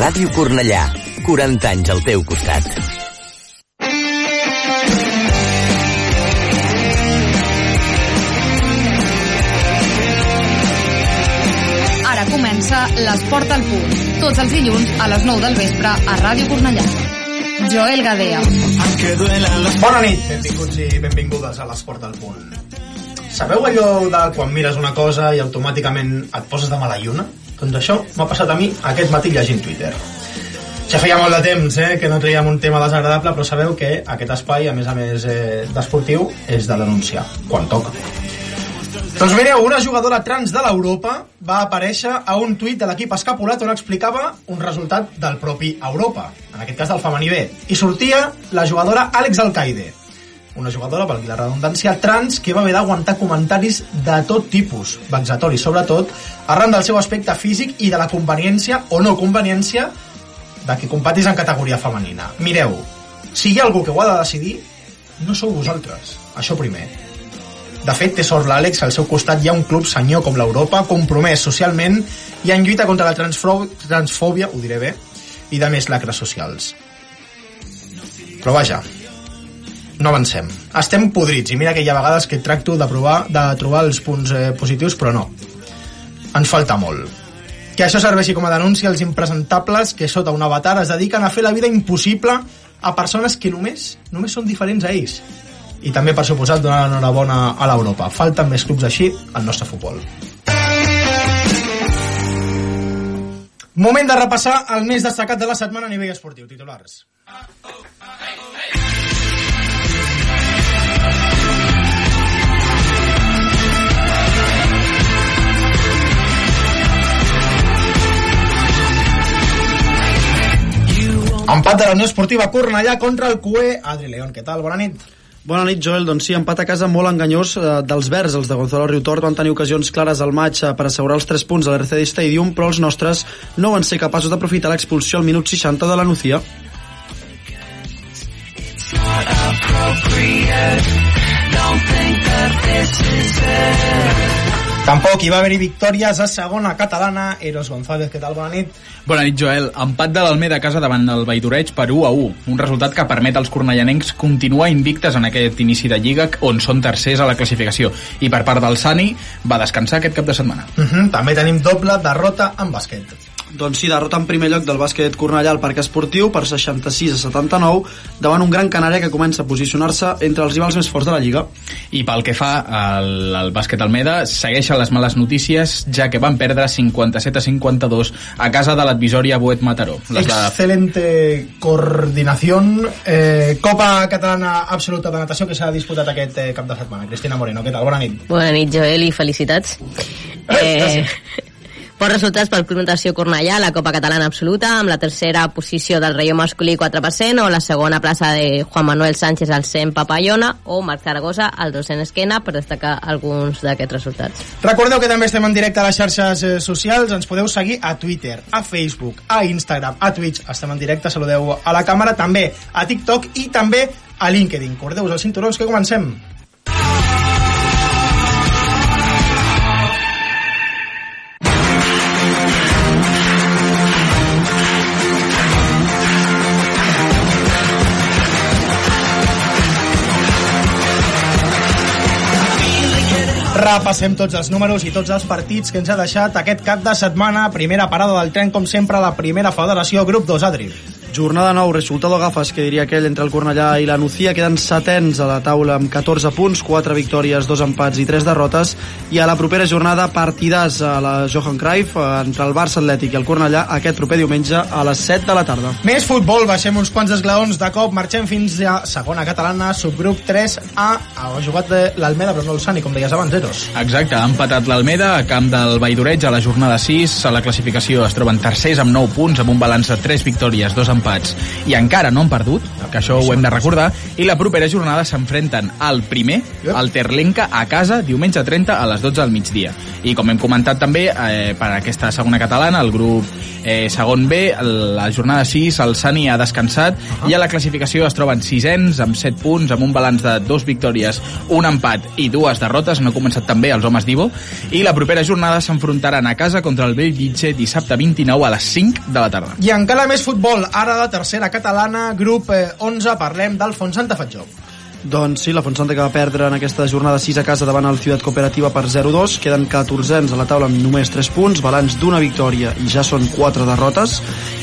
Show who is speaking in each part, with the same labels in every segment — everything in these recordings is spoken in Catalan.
Speaker 1: Ràdio Cornellà. 40 anys al teu costat.
Speaker 2: Ara comença l'Esport al punt. Tots els dilluns a les 9 del vespre a Ràdio Cornellà. Joel Gadea.
Speaker 3: Bona nit, benvinguts i benvingudes a l'Esport al punt. Sabeu allò de quan mires una cosa i automàticament et poses de mala lluna? Doncs això m'ha passat a mi aquest matí llegint Twitter. Ja feia molt de temps eh, que no traiem un tema desagradable, però sabeu que aquest espai, a més a més eh, d'esportiu, és de denunciar, quan toca. Doncs mireu, una jugadora trans de l'Europa va aparèixer a un tuit de l'equip escapulat on explicava un resultat del propi Europa, en aquest cas del femení B, i sortia la jugadora Àlex Alcaide, una jugadora, valgui la redundància, trans que va haver d'aguantar comentaris de tot tipus, vexatoris sobretot, arran del seu aspecte físic i de la conveniència o no conveniència de que competis en categoria femenina. Mireu, si hi ha algú que ho ha de decidir, no sou vosaltres, això primer. De fet, té sort l'Àlex, al seu costat hi ha un club senyor com l'Europa, compromès socialment i en lluita contra la transfòbia, ho diré bé, i de més lacres socials. Però vaja, no avancem. Estem podrits, i mira que hi ha vegades que tracto de provar de trobar els punts eh, positius, però no. Ens falta molt. Que això serveixi com a denúncia als impresentables que sota un avatar es dediquen a fer la vida impossible a persones que només només són diferents a ells. I també, per suposat, donar l'enhorabona a l'Europa. Falten més clubs així al nostre futbol. Moment de repassar el més destacat de la setmana a nivell esportiu. Titulars. Empat de la Unió Esportiva Cornellà contra el QE. Adri León, què tal? Bona nit.
Speaker 4: Bona nit, Joel. Doncs sí, empat a casa molt enganyós eh, dels verds. Els de Gonzalo Riutort van tenir ocasions clares al maig eh, per assegurar els 3 punts a l'RCD Stadium, però els nostres no van ser capaços d'aprofitar l'expulsió al minut 60 de la Nucía.
Speaker 3: Tampoc hi va haver-hi victòries a segona catalana. Eros González, què tal? Bona nit.
Speaker 5: Bona nit, Joel. Empat de l'Almeda a casa davant del Valldoreig per 1 a 1. Un resultat que permet als cornellanencs continuar invictes en aquest inici de Lliga on són tercers a la classificació. I per part del Sani va descansar aquest cap de setmana.
Speaker 3: Uh -huh. També tenim doble derrota en bàsquet.
Speaker 4: Doncs sí, derrota en primer lloc del bàsquet Cornellà al Parc Esportiu per 66 a 79 davant un gran Canària que comença a posicionar-se entre els rivals més forts de la Lliga.
Speaker 5: I pel que fa al, al bàsquet Almeda, segueixen les males notícies, ja que van perdre 57 a 52 a casa de l'advisòria Boet Mataró.
Speaker 3: Les. Excelente coordinació. Eh, Copa Catalana Absoluta de Natació que s'ha disputat aquest eh, cap de setmana. Cristina Moreno, què tal? Bona nit.
Speaker 6: Bona nit, Joel, i felicitats. Eh, Bons resultats pel Club Natació Cornellà, la Copa Catalana Absoluta, amb la tercera posició del Rayo masculí 4%, o la segona plaça de Juan Manuel Sánchez al 100 Papayona, o Marc Zaragoza al 200 Esquena, per destacar alguns d'aquests resultats.
Speaker 3: Recordeu que també estem en directe a les xarxes eh, socials, ens podeu seguir a Twitter, a Facebook, a Instagram, a Twitch, estem en directe, saludeu a la càmera, també a TikTok i també a LinkedIn. Cordeu-vos els cinturons que comencem. Repassem tots els números i tots els partits que ens ha deixat aquest cap de setmana. Primera parada del tren, com sempre, la primera federació, grup 2, Adri.
Speaker 4: Jornada 9, resultado gafes, que diria aquell entre el Cornellà i la Nucía, queden setens a la taula amb 14 punts, 4 victòries, 2 empats i 3 derrotes, i a la propera jornada partidàs a la Johan Cruyff entre el Barça Atlètic i el Cornellà aquest proper diumenge a les 7 de la tarda.
Speaker 3: Més futbol, baixem uns quants esglaons. De cop, marxem fins a segona catalana, subgrup 3A, ha jugat l'Almeda però no el Sani, com deies abans, Eros.
Speaker 5: Exacte, ha empatat l'Almeda a camp del Valldoreig a la jornada 6, a la classificació es troben tercers amb 9 punts, amb un balanç de 3 victòries, 2 empats i encara no han perdut, que això ho hem de recordar, i la propera jornada s'enfrenten al primer, el Terlenca, a casa, diumenge 30 a les 12 del migdia. I com hem comentat també, eh, per aquesta segona catalana, el grup Eh, segon B, la jornada 6, el Sani ha descansat uh -huh. i a la classificació es troben sisens amb 7 punts, amb un balanç de dos victòries, un empat i dues derrotes. No han començat també els homes d'Ivo. I la propera jornada s'enfrontaran a casa contra el Bellvitge dissabte 29 a les 5 de la tarda.
Speaker 3: I encara més futbol, ara la tercera catalana, grup eh, 11, parlem del Fontsanta Fatjó.
Speaker 4: Doncs sí, la Fontsanta que va perdre en aquesta jornada 6 a casa davant el Ciutat Cooperativa per 0-2. Queden 14ens a la taula amb només 3 punts, balanç d'una victòria i ja són 4 derrotes.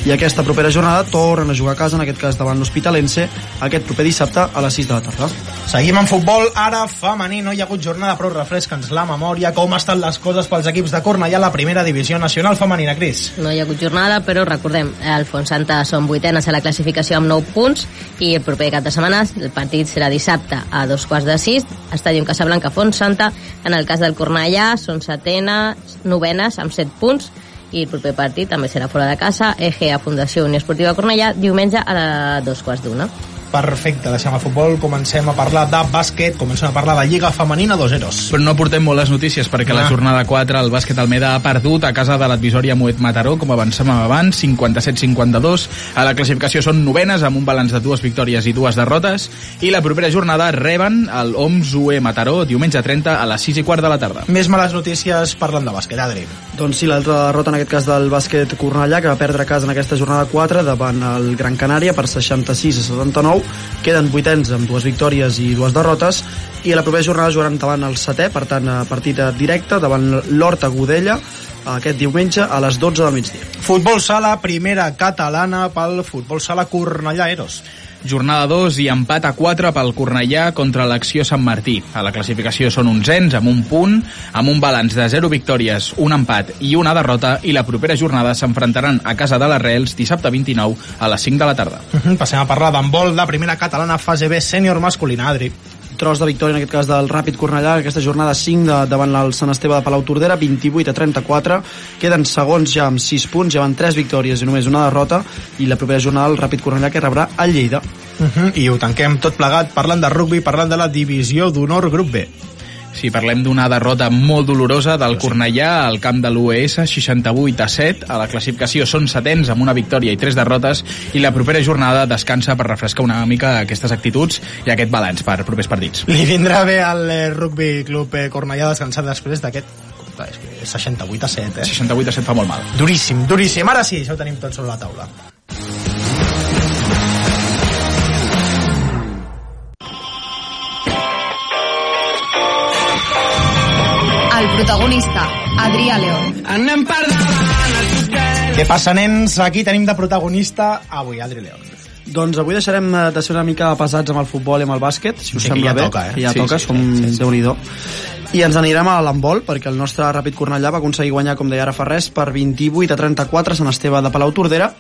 Speaker 4: I aquesta propera jornada tornen a jugar a casa, en aquest cas davant l'Hospitalense, aquest proper dissabte a les 6 de la tarda.
Speaker 3: Seguim en futbol, ara femení, no hi ha hagut jornada, però refresca'ns la memòria. Com estan les coses pels equips de Cornellà a la primera divisió nacional femenina, Cris?
Speaker 6: No hi ha hagut jornada, però recordem, el Fontsanta són vuitenes a la classificació amb 9 punts i el proper cap de setmana el partit serà dissabte a dos quarts de sis, Estadi Casablanca Font Santa. En el cas del Cornellà són setenes, novenes amb 7 punts i el proper partit també serà fora de casa, EGA Fundació Unió Esportiva Cornellà, diumenge a dos quarts d'una.
Speaker 3: Perfecte, deixem el futbol, comencem a parlar de bàsquet, comencem a parlar de Lliga Femenina 2-0.
Speaker 5: Però no portem molt les notícies perquè ah. la jornada 4 el bàsquet Almeda ha perdut a casa de l'advisòria Moet Mataró, com avancem abans, 57-52. A la classificació són novenes amb un balanç de dues victòries i dues derrotes i la propera jornada reben el OMS UE Mataró diumenge 30 a les 6 i quart de la tarda.
Speaker 3: Més males notícies parlant de bàsquet, Adri.
Speaker 4: Doncs sí, l'altra derrota en aquest cas del bàsquet Cornellà que va perdre a casa en aquesta jornada 4 davant el Gran Canària per 66 a 79 19, queden vuitens amb dues victòries i dues derrotes i a la propera jornada jugaran davant el setè, per tant partit directe davant l'Horta Godella aquest diumenge a les 12 del migdia.
Speaker 3: Futbol sala, primera catalana pel futbol sala Cornellà Eros.
Speaker 5: Jornada 2 i empat a 4 pel Cornellà contra l'acció Sant Martí. A la classificació són uns amb un punt, amb un balanç de 0 victòries, un empat i una derrota, i la propera jornada s'enfrontaran a casa de les Reals dissabte 29 a les 5 de la tarda.
Speaker 3: Passem a parlar d'handbol de primera catalana fase B sènior masculina, Adri
Speaker 4: tros de victòria en aquest cas del Ràpid Cornellà aquesta jornada 5 de, davant el Sant Esteve de Palau Tordera 28 a 34 queden segons ja amb 6 punts ja van 3 victòries i només una derrota i la propera jornada el Ràpid Cornellà que rebrà el Lleida
Speaker 3: Uh -huh. I ho tanquem tot plegat parlant de rugby, parlant de la divisió d'honor grup B.
Speaker 5: Sí, parlem d'una derrota molt dolorosa del Cornellà al camp de l'UES, 68 a 7. A la classificació són setens amb una victòria i tres derrotes i la propera jornada descansa per refrescar una mica aquestes actituds i aquest balanç per propers partits.
Speaker 3: Li vindrà bé al eh, Rugby Club eh, Cornellà descansar després d'aquest 68 a 7, eh?
Speaker 5: 68 a 7 fa molt mal.
Speaker 3: Duríssim, duríssim. Ara sí, això ho tenim tot sobre la taula.
Speaker 2: Protagonista, Adrià León.
Speaker 3: Anem per davant, Què passa, nens? Aquí tenim de protagonista avui, Adri León.
Speaker 4: Doncs avui deixarem de ser una mica pesats amb el futbol i amb el bàsquet, si us
Speaker 3: Sí,
Speaker 4: sembla
Speaker 3: ja
Speaker 4: bé.
Speaker 3: toca, eh?
Speaker 4: Ja
Speaker 3: Sí,
Speaker 4: toca,
Speaker 3: sí,
Speaker 4: som
Speaker 3: sí, sí,
Speaker 4: déu nhi I ens anirem a l'handbol, perquè el nostre Ràpid Cornellà va aconseguir guanyar, com deia ara fa res, per 28 a 34 Sant Esteve de Palau Tordera.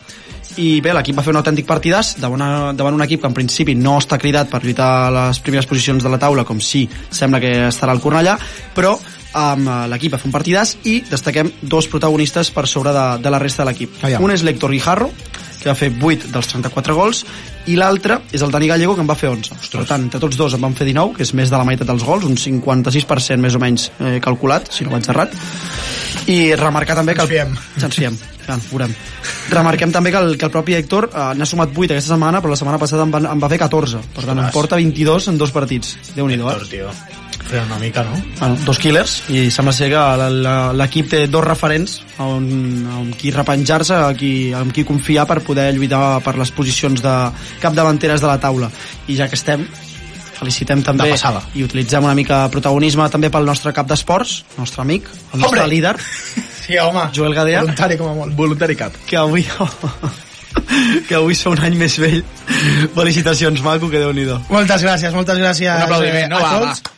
Speaker 4: I bé, l'equip va fer un autèntic partidàs davant, davant un equip que en principi no està cridat per lluitar a les primeres posicions de la taula, com sí sembla que estarà el Cornellà, però amb eh, l'equip va fer un partidàs i destaquem dos protagonistes per sobre de, de la resta de l'equip. Un és l'Héctor Guijarro, que va fer 8 dels 34 gols, i l'altre és el Dani Gallego, que en va fer 11. Per tant, entre tots dos en van fer 19, que és més de la meitat dels gols, un 56% més o menys eh, calculat, si no vaig errat. I remarcar també que...
Speaker 3: Ens fiem.
Speaker 4: Ens fiem, ja, veurem. Remarquem també que el, que el propi Héctor eh, n'ha sumat 8 aquesta setmana, però la setmana passada en va, en va fer 14. Per tant, en
Speaker 3: Ostres.
Speaker 4: porta 22 en dos partits. Déu-n'hi-do, eh?
Speaker 3: Frena una mica, no?
Speaker 4: bueno, dos killers i sembla ser que la- la- l'equip té dos referents on, on qui repenjar-se a qui, amb qui confiar per poder lluitar per les posicions de capdavanteres de la taula i ja que estem felicitem també
Speaker 3: De passada.
Speaker 4: i utilitzem una mica protagonisme també pel nostre cap d'esports, nostre amic, el nostre
Speaker 3: Hombre!
Speaker 4: líder,
Speaker 3: Sí, home.
Speaker 4: Joel Gadea.
Speaker 3: Voluntari com a molt.
Speaker 5: Voluntari cap.
Speaker 4: que avui que avui sou un any més vell. Felicitacions, maco, que déu-n'hi-do.
Speaker 3: Moltes gràcies, moltes gràcies
Speaker 5: Un aplaudiment, no,
Speaker 3: a
Speaker 5: va,
Speaker 3: tots. Eh? He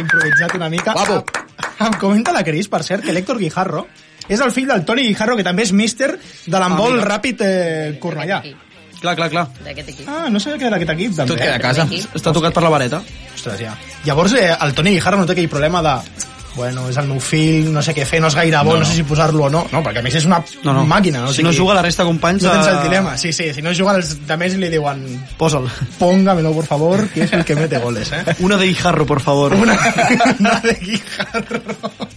Speaker 3: improvisat una mica.
Speaker 5: Guapo.
Speaker 3: Em, em comenta la Cris, per cert, que l'Héctor Guijarro és el fill del Toni Guijarro, que també és míster de l'handbol
Speaker 4: Ah,
Speaker 3: ràpid eh, Cornellà.
Speaker 4: Clar, clar, clar.
Speaker 6: D'aquest equip.
Speaker 3: Ah, no sabia que era aquest equip, també.
Speaker 5: Tot queda a casa.
Speaker 4: Està tocat per la vareta.
Speaker 3: Ostres, ja. Llavors, eh, el Toni Guijarro no té aquell problema de bueno, és el meu fill, no sé què fer, no és gaire bo, no, no sé si posar-lo o no. No, perquè a més és una
Speaker 4: No, no.
Speaker 3: màquina.
Speaker 4: Si no juga, la resta de companys,
Speaker 3: No tens el
Speaker 4: eh,
Speaker 3: dilema, sí, sí. Si no juga, els de més li diuen
Speaker 4: Posa'l.
Speaker 3: póngamelo, por favor, que es el que mete goles, eh?
Speaker 4: Una de Guijarro, por favor.
Speaker 3: Una, una de Guijarro.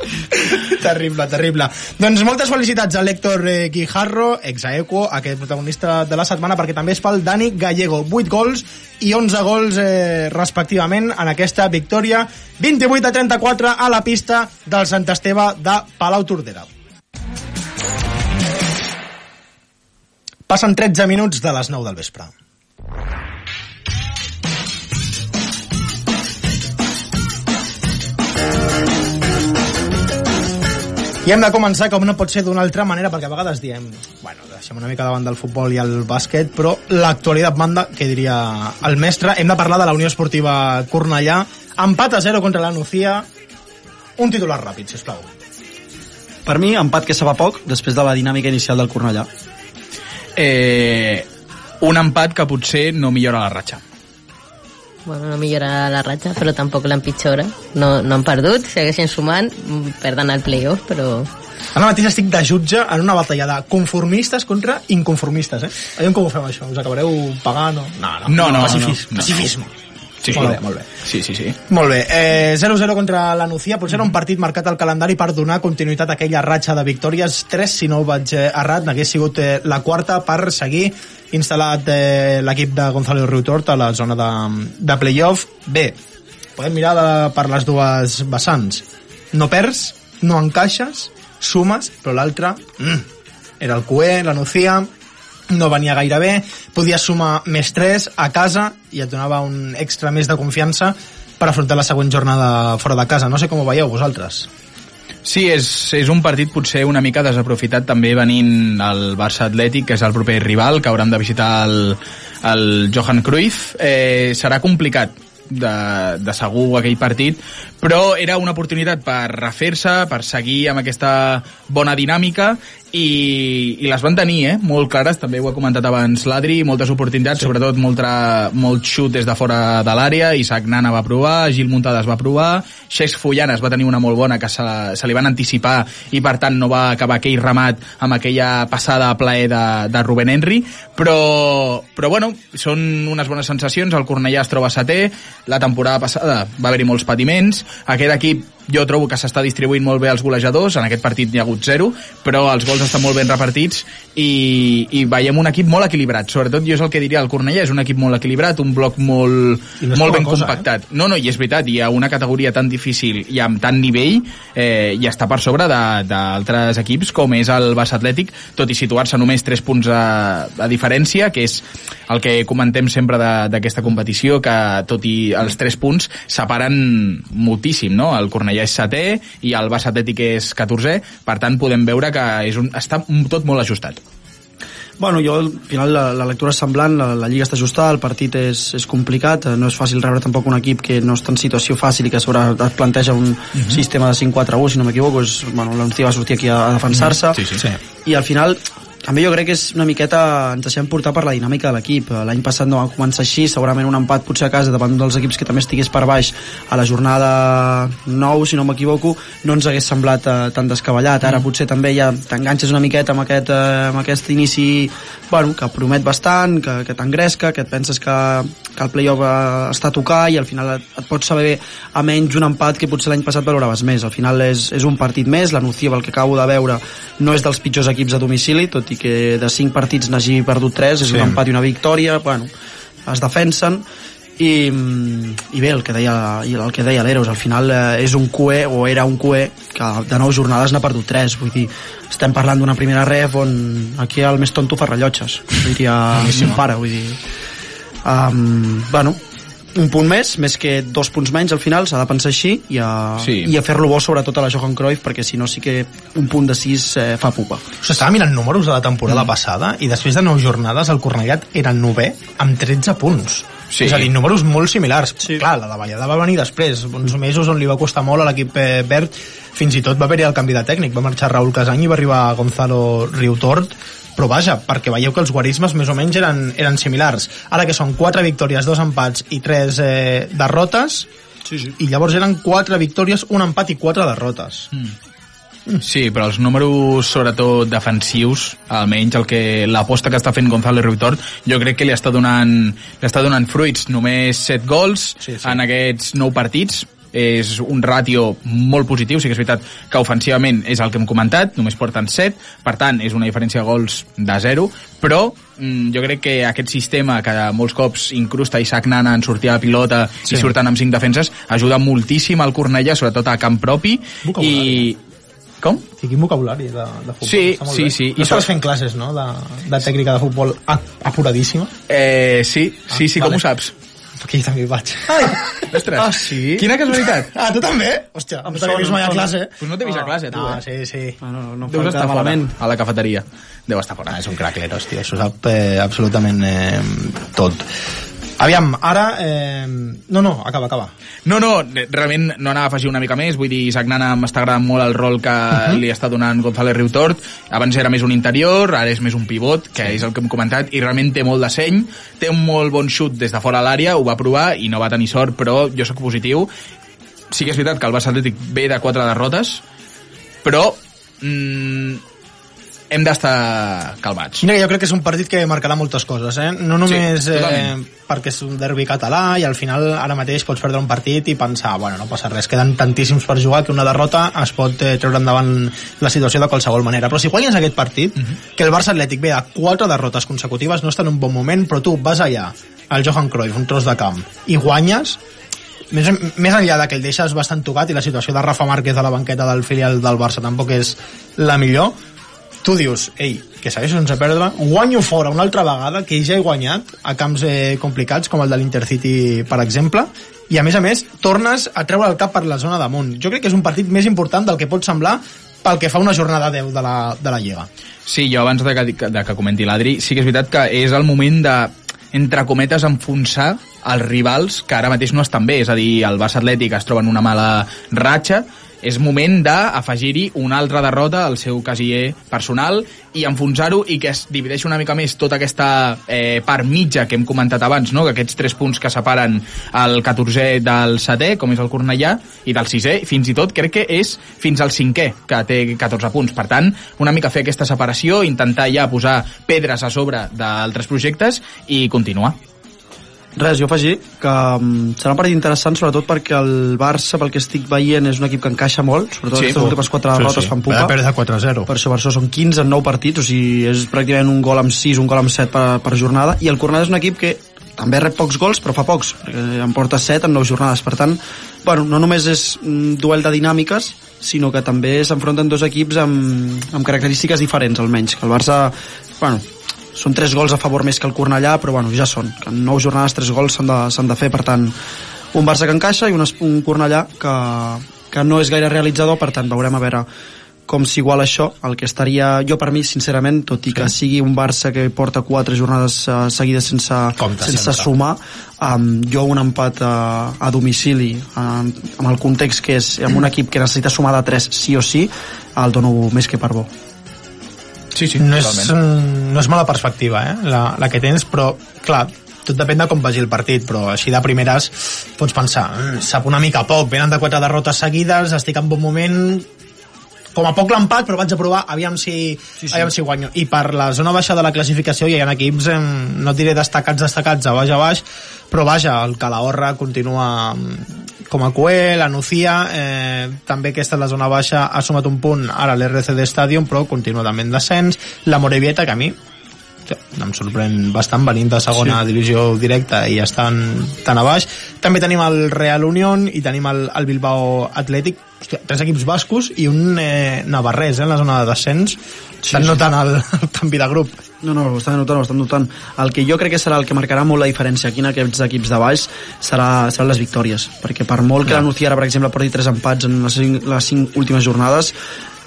Speaker 3: terrible, terrible. Doncs moltes felicitats a l'Héctor eh, Guijarro, exaequo, aquest protagonista de la setmana, perquè també es fa el Dani Gallego. 8 gols i 11 gols eh, respectivament en aquesta victòria 28 a 34 a la pista del Sant Esteve de Palau Tordera. Passen 13 minuts de les 9 del vespre. I hem de començar com no pot ser d'una altra manera, perquè a vegades diem, bueno, deixem una mica davant del futbol i el bàsquet, però l'actualitat manda, que diria el mestre. Hem de parlar de la Unió Esportiva Cornellà. Empat a 0 contra la Nucía. Un titular ràpid, sisplau.
Speaker 4: Per mi, empat que se va poc, després de la dinàmica inicial del Cornellà.
Speaker 5: Eh, un empat que potser no millora la ratxa.
Speaker 6: Bueno, no millora la ratxa, però tampoc l'empitjora. No, no han perdut, segueixen sumant, perden el playoff, però...
Speaker 3: Ara mateix estic de jutge en una batalla de conformistes contra inconformistes, eh? Aviam com ho fem, això. Us acabareu pagant o... No, no,
Speaker 5: No, no,
Speaker 3: pacifisme.
Speaker 5: no, no.
Speaker 3: pacifisme.
Speaker 5: Sí,
Speaker 3: Molt bé, molt bé.
Speaker 5: Sí, sí, sí.
Speaker 3: Molt bé, eh, 0-0 contra la Nucía, potser era un partit marcat al calendari per donar continuïtat a aquella ratxa de victòries, 3 si no ho vaig eh, errat, n'hagués sigut eh, la quarta per seguir instal·lat eh, l'equip de Gonzalo Riutort a la zona de, de playoff. Bé, podem mirar de, per les dues vessants. No perds, no encaixes, sumes, però l'altre mm, era el QE, la Nucía, no venia gaire bé, podies sumar més 3 a casa i et donava un extra més de confiança per afrontar la següent jornada fora de casa. No sé com ho veieu vosaltres.
Speaker 5: Sí, és, és un partit potser una mica desaprofitat també venint el Barça Atlètic, que és el proper rival, que hauran de visitar el, el Johan Cruyff. Eh, serà complicat de, de segur aquell partit, però era una oportunitat per refer-se, per seguir amb aquesta bona dinàmica i, i les van tenir, eh? molt clares, també ho ha comentat abans l'Adri, moltes oportunitats, sí. sobretot molt, tra, molt xut des de fora de l'àrea, Isaac Nana va provar, Gil Muntades va provar, Xex Fullanes va tenir una molt bona que se, se li van anticipar i per tant no va acabar aquell remat amb aquella passada a plaer de, de Ruben Henry, però, però bueno, són unes bones sensacions, el Cornellà es troba setè, la temporada passada va haver-hi molts patiments, aquest equip jo trobo que s'està distribuint molt bé els golejadors, en aquest partit n'hi ha hagut zero, però els gols estan molt ben repartits i, i veiem un equip molt equilibrat, sobretot jo és el que diria el Cornellà, és un equip molt equilibrat, un bloc molt,
Speaker 3: no
Speaker 5: molt ben
Speaker 3: cosa,
Speaker 5: compactat. No, no, i és veritat, hi ha una categoria tan difícil i amb tant nivell eh, i està per sobre d'altres equips com és el Barça Atlètic, tot i situar-se només 3 punts a, a diferència, que és el que comentem sempre d'aquesta competició, que tot i els 3 punts separen moltíssim, no? El Cornellà és setè i el Barça Atlètic és 14è, per tant podem veure que és un, està tot molt ajustat.
Speaker 4: Bueno, jo al final la, la lectura és semblant, la, la lliga està ajustada, el partit és, és complicat, eh, no és fàcil rebre tampoc un equip que no està en situació fàcil i que sobre et planteja un sistema de 5-4-1, si no m'equivoco, és, bueno, Nucía va sortir aquí a, a defensar-se,
Speaker 5: Sí, sí. Sí.
Speaker 4: i al final també jo crec que és una miqueta ens deixem portar per la dinàmica de l'equip. L'any passat no va començar així segurament un empat potser a casa davant dels equips que també estigués per baix a la jornada 9 si no m'equivoco no ens hagués semblat eh, tan descabellat ara potser també ja t'enganxes una miqueta amb aquest, eh, amb aquest inici bueno, que promet bastant que, que t'engresca, que et penses que, que el playoff eh, està a tocar i al final et, et pots saber a menys un empat que potser l'any passat valoraves més. Al final és, és un partit més, la Nucía pel que acabo de veure no és dels pitjors equips a domicili tot i que de 5 partits n'hagi perdut 3 és
Speaker 3: Sí.
Speaker 4: un empat i una victòria bueno, es defensen. I, i bé, el que deia, i el que deia l'Eros, al final eh, és un QE o era un QE que de 9 jornades n'ha perdut 3 vull dir, estem parlant d'una primera ref on aquí el més tonto fa rellotges diria mon pare. Vull dir um, bueno un punt més, més que dos punts menys al final, s'ha de pensar així i a,
Speaker 5: Sí.
Speaker 4: i a fer-lo bo sobretot a la Johan Cruyff perquè si no sí que un punt de 6 eh, fa pupa
Speaker 3: O sigui, estava mirant números de la temporada mm. passada i després de 9 jornades el Cornellà era el 9è amb 13 punts.
Speaker 5: Sí.
Speaker 3: És a dir, números molt similars.
Speaker 4: Sí.
Speaker 3: Clar, la davallada va venir després, uns mesos on li va costar molt a l'equip eh, verd, fins i tot va haver-hi el canvi de tècnic, va marxar Raúl Casany i va arribar Gonzalo Riutort, però vaja, perquè veieu que els guarismes més o menys eren, eren similars. Ara que són 4 victòries, 2 empats i 3 eh, derrotes,
Speaker 4: sí, sí.
Speaker 3: i llavors eren 4 victòries, un empat i 4 derrotes.
Speaker 5: Sí, però els números, sobretot defensius, almenys el que l'aposta que està fent Gonzalo Ruitort, jo crec que li està donant, li està donant fruits. Només 7 gols
Speaker 3: Sí, sí.
Speaker 5: en aquests 9 partits, és un ràtio molt positiu, sí que és veritat que ofensivament és el que hem comentat, només porten 7, per tant és una diferència de gols de 0, però mm, jo crec que aquest sistema que molts cops incrusta Isaac Nana en sortir a pilota sí. i surten amb 5 defenses ajuda moltíssim al Cornellà, sobretot a camp propi i... Com?
Speaker 3: Sí, quin vocabulari de, de futbol.
Speaker 5: Sí, sí,
Speaker 3: bé.
Speaker 5: sí.
Speaker 3: No
Speaker 5: I so-
Speaker 3: fent classes, no?, de, de tècnica de futbol apuradíssima.
Speaker 5: Eh, sí, sí, sí,
Speaker 3: Ah,
Speaker 5: com
Speaker 3: vale.
Speaker 5: ho saps?
Speaker 3: Perquè jo també hi vaig.
Speaker 5: Ostres,
Speaker 4: Ah, sí?
Speaker 5: Quina casualitat.
Speaker 3: Ah, tu també? Hòstia, no t'havia vist mai a classe.
Speaker 5: Pues no t'he vist a classe, tu,
Speaker 3: no,
Speaker 5: eh?
Speaker 3: sí, sí.
Speaker 4: Ah, no, no,
Speaker 5: Deus estar
Speaker 4: malament.
Speaker 5: a la cafeteria. Deu estar fora.
Speaker 3: Ah, és un crackler, hòstia, això sap eh, absolutament eh, tot. Aviam, ara... Eh... No, no, acaba, acaba.
Speaker 5: No, no, realment no anava a afegir una mica més, vull dir, Isaac Nana m'està agradant molt el rol que uh -huh. li està donant González Riutort, abans era més un interior, ara és més un pivot, que sí. és el que hem comentat, i realment té molt de seny, té un molt bon xut des de fora l'àrea, ho va provar i no va tenir sort, però jo sóc positiu. Sí que és veritat que el Barça Atlètic ve de quatre derrotes, però mm, hem d'estar calmats.
Speaker 3: Mira, jo crec que és un partit que marcarà moltes coses, eh? No només
Speaker 5: Sí,
Speaker 3: eh, perquè és un derbi català i al final ara mateix pots perdre un partit i pensar, bueno, no passa res, queden tantíssims per jugar que una derrota es pot eh, treure endavant la situació de qualsevol manera. Però si guanyes aquest partit, que el Barça Atlètic ve de quatre derrotes consecutives, no està en un bon moment, però tu vas allà, al Johan Cruyff, un tros de camp, i guanyes, més, més enllà de que el deixes bastant tocat i la situació de Rafa Márquez a la banqueta del filial del Barça tampoc és la millor, tu dius, ei, que segueixo sense perdre, guanyo fora una altra vegada, que ja he guanyat a camps eh, complicats, com el de l'Intercity, per exemple, i a més a més, tornes a treure el cap per la zona damunt. Jo crec que és un partit més important del que pot semblar pel que fa una jornada 10 de la, de la Lliga.
Speaker 5: Sí, jo abans de que, de que comenti l'Adri, sí que és veritat que és el moment de entre cometes, enfonsar els rivals que ara mateix no estan bé, és a dir, el Barça Atlètic es troba en una mala ratxa, és moment d'afegir-hi una altra derrota al seu casier personal i enfonsar-ho i que es divideixi una mica més tota aquesta eh, part mitja que hem comentat abans, no? que aquests tres punts que separen el 14è del setè, com és el Cornellà, i del sisè, fins i tot crec que és fins al cinquè, que té 14 punts. Per tant, una mica fer aquesta separació, intentar ja posar pedres a sobre d'altres projectes i continuar.
Speaker 4: Res, jo afegir que um, serà un partit interessant sobretot perquè el Barça, pel que estic veient, és un equip que encaixa molt, sobretot
Speaker 5: Sí,
Speaker 4: sí, aquestes últimes quatre derrotes fan
Speaker 3: Va
Speaker 4: pupa.
Speaker 3: perdre 4-0.
Speaker 4: Per això, per això són 15 en 9 partits, o sigui, és pràcticament un gol amb 6, un gol amb 7 per, per jornada, i el Cornellà és un equip que també rep pocs gols, però fa pocs, perquè en porta 7 en 9 jornades. Per tant, bueno, no només és un duel de dinàmiques, sinó que també s'enfronten dos equips amb, amb característiques diferents, almenys. Que el Barça, bueno, són 3 gols a favor més que el Cornellà, però bueno, ja són. Que en 9 jornades 3 gols s'han de, de fer, per tant, un Barça que encaixa i un, un Cornellà que, que no és gaire realitzador, per tant, veurem a veure com s'iguala això, el que estaria jo per mi sincerament, tot i que sigui un Barça que porta quatre jornades uh, seguides sense,
Speaker 3: Compte
Speaker 4: sense
Speaker 3: sempre.
Speaker 4: sumar um, jo un empat a, a domicili amb el context que és amb un equip que necessita sumar de 3 sí o sí el dono més que per bo
Speaker 5: Sí, sí,
Speaker 3: no és, no és mala perspectiva eh, la, la que tens, però clar tot depèn de com vagi el partit, però així de primeres pots pensar, "Mm, sap una mica poc, venen de quatre derrotes seguides, estic en bon moment, com a poc l'empat, però vaig a provar, aviam si, sí, sí. aviam si guanyo. I per la zona baixa de la classificació hi ha equips, eh, no et diré destacats, destacats, a baix a baix, però vaja, el Calahorra continua com a cué, la Nucía, eh, també aquesta és la zona baixa, ha sumat un punt ara l'RCD Stadium, però continua també en descens, la Morevieta, que a mi em sorprèn bastant venint de segona sí. divisió directa i estan tan a baix. També tenim el Real Unión i tenim el, el Bilbao Atlètic Hòstia, tres equips bascos i un eh, navarrès eh, en la zona de descens estan
Speaker 4: sí.
Speaker 3: notant el, el canvi de grup
Speaker 4: No, no, ho estan notant, ho estan notant. El que jo crec que serà el que marcarà molt la diferència aquí en aquests equips de baix serà, seran les victòries. Perquè per molt que la Nuciara, per exemple, porti tres empats en les cinc, les cinc últimes jornades,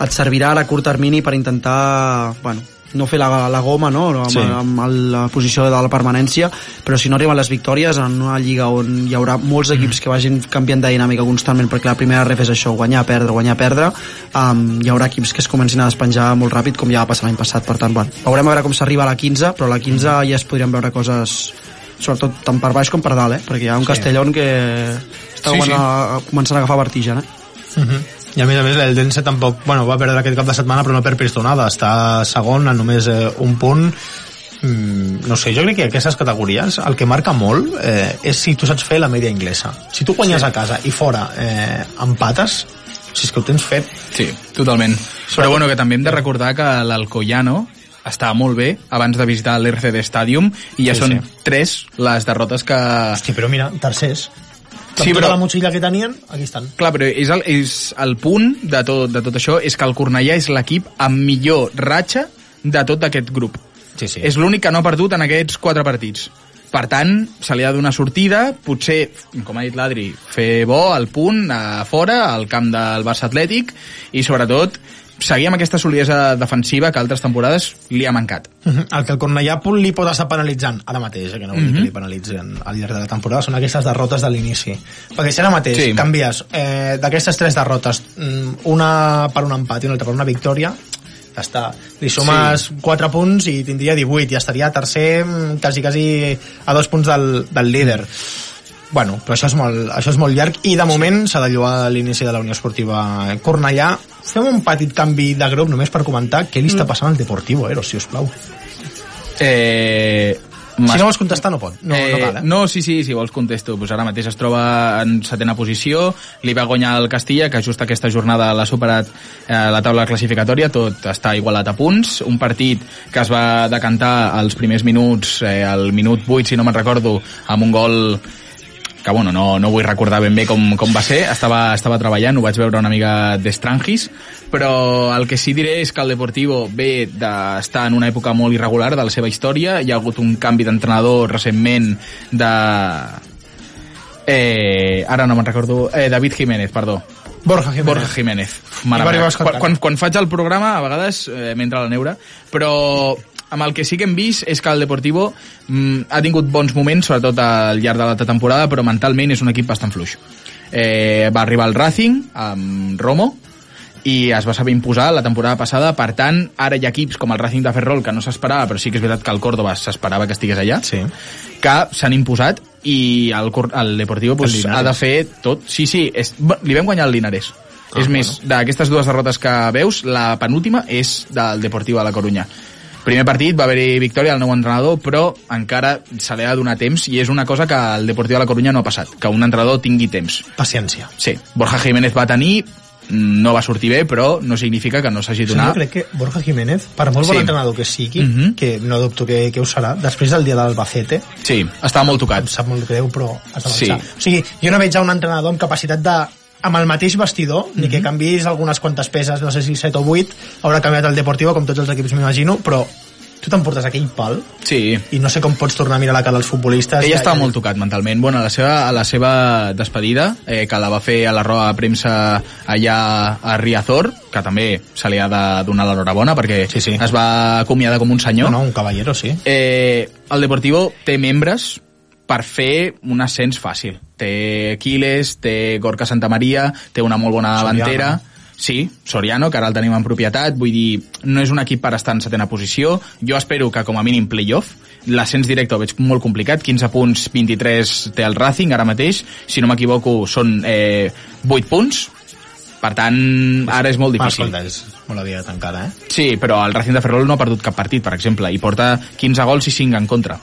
Speaker 4: et servirà a curt termini per intentar, bueno, no fer la, la goma no? amb,
Speaker 3: Sí.
Speaker 4: amb la posició de la permanència però si no arriben les victòries en una lliga on hi haurà molts equips que vagin canviant de dinàmica constantment perquè la primera ref és això, guanyar, perdre, guanyar, perdre um, hi haurà equips que es comencin a despenjar molt ràpid com ja va passar l'any passat per tant, bueno, veurem a veure com s'arriba a la 15 però a la 15 ja es podrien veure coses sobretot tant per baix com per dalt eh? perquè hi ha un
Speaker 3: Sí.
Speaker 4: Castellón que està
Speaker 5: Sí,
Speaker 4: sí,
Speaker 5: sí.
Speaker 4: sí. començant a agafar vertigen eh?
Speaker 3: Uh -huh. I a més a més el Dense tampoc, bueno, va perdre aquest cap de setmana però no per pistonada, està segon a només eh, un punt mm, no sé, jo crec que aquestes categories el que marca molt eh, és si tu saps fer la media inglesa. Si tu guanyes sí. a casa i fora eh, empates, si és que ho tens fet,
Speaker 5: Sí, totalment. Però bueno, que també hem de recordar que l'Alcoyano estava molt bé abans de visitar l'RCD Stadium i ja
Speaker 3: sí,
Speaker 5: són
Speaker 3: sí.
Speaker 5: tres les derrotes que...
Speaker 3: Hosti, però mira, tercers.
Speaker 5: Sí,
Speaker 3: Sí,
Speaker 5: però-
Speaker 3: però... la motxilla que tenien, aquí estan.
Speaker 5: Clar, però és el, és el punt de tot, de tot això és que el Cornellà és l'equip amb millor ratxa de tot aquest grup.
Speaker 3: Sí, sí.
Speaker 5: És l'únic que no ha perdut en aquests quatre partits. Per tant, se li ha de donar sortida, potser, com ha dit l'Adri, fer bo al punt, a fora, al camp del Barça Atlètic, i sobretot seguir amb aquesta solidesa defensiva que altres temporades li ha mancat.
Speaker 3: Mhm. El que el Cornellà punt li pot estar penalitzant ara mateix, eh, que no vull dir
Speaker 5: Mhm.
Speaker 3: que li penalitzen al llarg de la temporada, són aquestes derrotes de l'inici. Perquè si ara mateix
Speaker 5: Sí.
Speaker 3: canvies eh, d'aquestes tres derrotes, mm, una per un empat i una altra per una victòria, ja està. Li sumes sí. 4 punts i tindria 18, i estaria tercer mm, quasi, quasi a dos punts del, del líder. Bueno, però això és molt, això és molt llarg i de moment s'ha de lloar l'inici de la Unió Esportiva Cornellà. Fem un petit canvi de grup només per comentar què li està passant al Deportivo Eros, si us plau.
Speaker 5: Eh,
Speaker 3: Si no vols contestar no pot, no, no cal, eh?
Speaker 5: No, sí, sí, si vols contesto. Pues ara mateix es troba en setena posició, li va guanyar el Castilla, que just aquesta jornada l'ha superat eh, la taula classificatòria, tot està igualat a punts. Un partit que es va decantar als primers minuts, eh, al minut 8, si no me'n recordo, amb un gol que bueno, no, no vull recordar ben bé com, com va ser, estava, estava treballant, ho vaig veure una mica d'estrangis, però el que sí diré és que el Deportivo ve d'estar en una època molt irregular de la seva història, hi ha hagut un canvi d'entrenador recentment de... Eh, ara no me'n recordo, eh, David Jiménez, perdó.
Speaker 3: Borja Jiménez.
Speaker 5: Borja Jiménez. Mare quan, quan, quan faig el programa, a vegades eh, m'entra la neura, però amb el que sí que hem vist és que el Deportivo mm, ha tingut bons moments, sobretot al llarg de l'altra temporada, però mentalment és un equip bastant fluix. Eh, va arribar al Racing amb Romo, i es va saber imposar la temporada passada, per tant, ara hi ha equips com el Racing de Ferrol, que no s'esperava, però sí que és veritat que el Córdoba s'esperava que estigués allà,
Speaker 3: Sí.
Speaker 5: que s'han imposat i el, el Deportivo pues,
Speaker 3: El
Speaker 5: ha de fer tot. Sí, sí, és, li vam guanyar el Linares.
Speaker 3: Ah,
Speaker 5: és més, d'aquestes dues derrotes que veus, la penúltima és del Deportivo a la Corunya. Primer partit va haver-hi victòria del nou entrenador, però encara se li ha de donar temps i és una cosa que el Deportivo a la Corunya no ha passat, que un entrenador tingui temps.
Speaker 3: Paciència.
Speaker 5: Sí, Borja Jiménez va tenir, no va sortir bé, però no significa que no s'hagi
Speaker 3: Sí,
Speaker 5: donat.
Speaker 3: jo crec que Borja Jiménez, per molt bon
Speaker 5: Sí.
Speaker 3: entrenador que sigui,
Speaker 5: Mhm.
Speaker 3: que no dubto que, que ho serà, després del dia de l'Albacete,
Speaker 5: Sí, estava molt tocat.
Speaker 3: em sap molt greu, però has de
Speaker 5: Sí.
Speaker 3: O sigui, jo no veig a un entrenador amb capacitat de amb el mateix vestidor, ni
Speaker 5: Mhm.
Speaker 3: que canvis algunes quantes peces, no sé si 7 o 8, haurà canviat el Deportivo, com tots els equips m'imagino, però tu t'emportes aquell pal
Speaker 5: Sí,
Speaker 3: i no sé com pots tornar a mirar la cara als futbolistes.
Speaker 5: Ell
Speaker 3: Ja-
Speaker 5: estava
Speaker 3: ja-
Speaker 5: molt tocat mentalment. Bueno, a la seva, a la seva despedida, eh, que la va fer a la roda de premsa allà a Riazor, que també se li ha de donar l'enhorabona perquè
Speaker 3: Sí, sí.
Speaker 5: es va acomiadar com un senyor.
Speaker 3: No, no, un caballero, sí.
Speaker 5: Eh, el Deportivo té membres per fer un ascens fàcil. Té Aquiles, té Gorka Santamaria, té una molt bona
Speaker 3: Soriano.
Speaker 5: davantera. Sí, Soriano, que ara el tenim en propietat, vull dir, no és un equip per estar en setena posició, jo espero que com a mínim playoff, l'ascens directe ho veig molt complicat, 15 punts, 23 té el Racing ara mateix, si no m'equivoco són eh, 8 punts, per tant, ara és molt difícil.
Speaker 3: escolta, és molt aviat encara, eh?
Speaker 5: Sí, però el Racing de Ferrol no ha perdut cap partit, per exemple, i porta 15 gols i 5 en contra.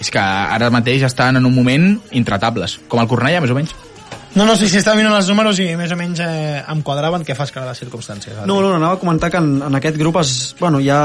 Speaker 5: És que ara mateix estan en un moment intratables, com el Cornellà, més o menys.
Speaker 3: No, no sé si està mirant els números i més o menys eh, em quadraven què fas cara a les circumstàncies. Adri.
Speaker 4: No, no, anava a comentar que en, en aquest grup es, bueno, hi ha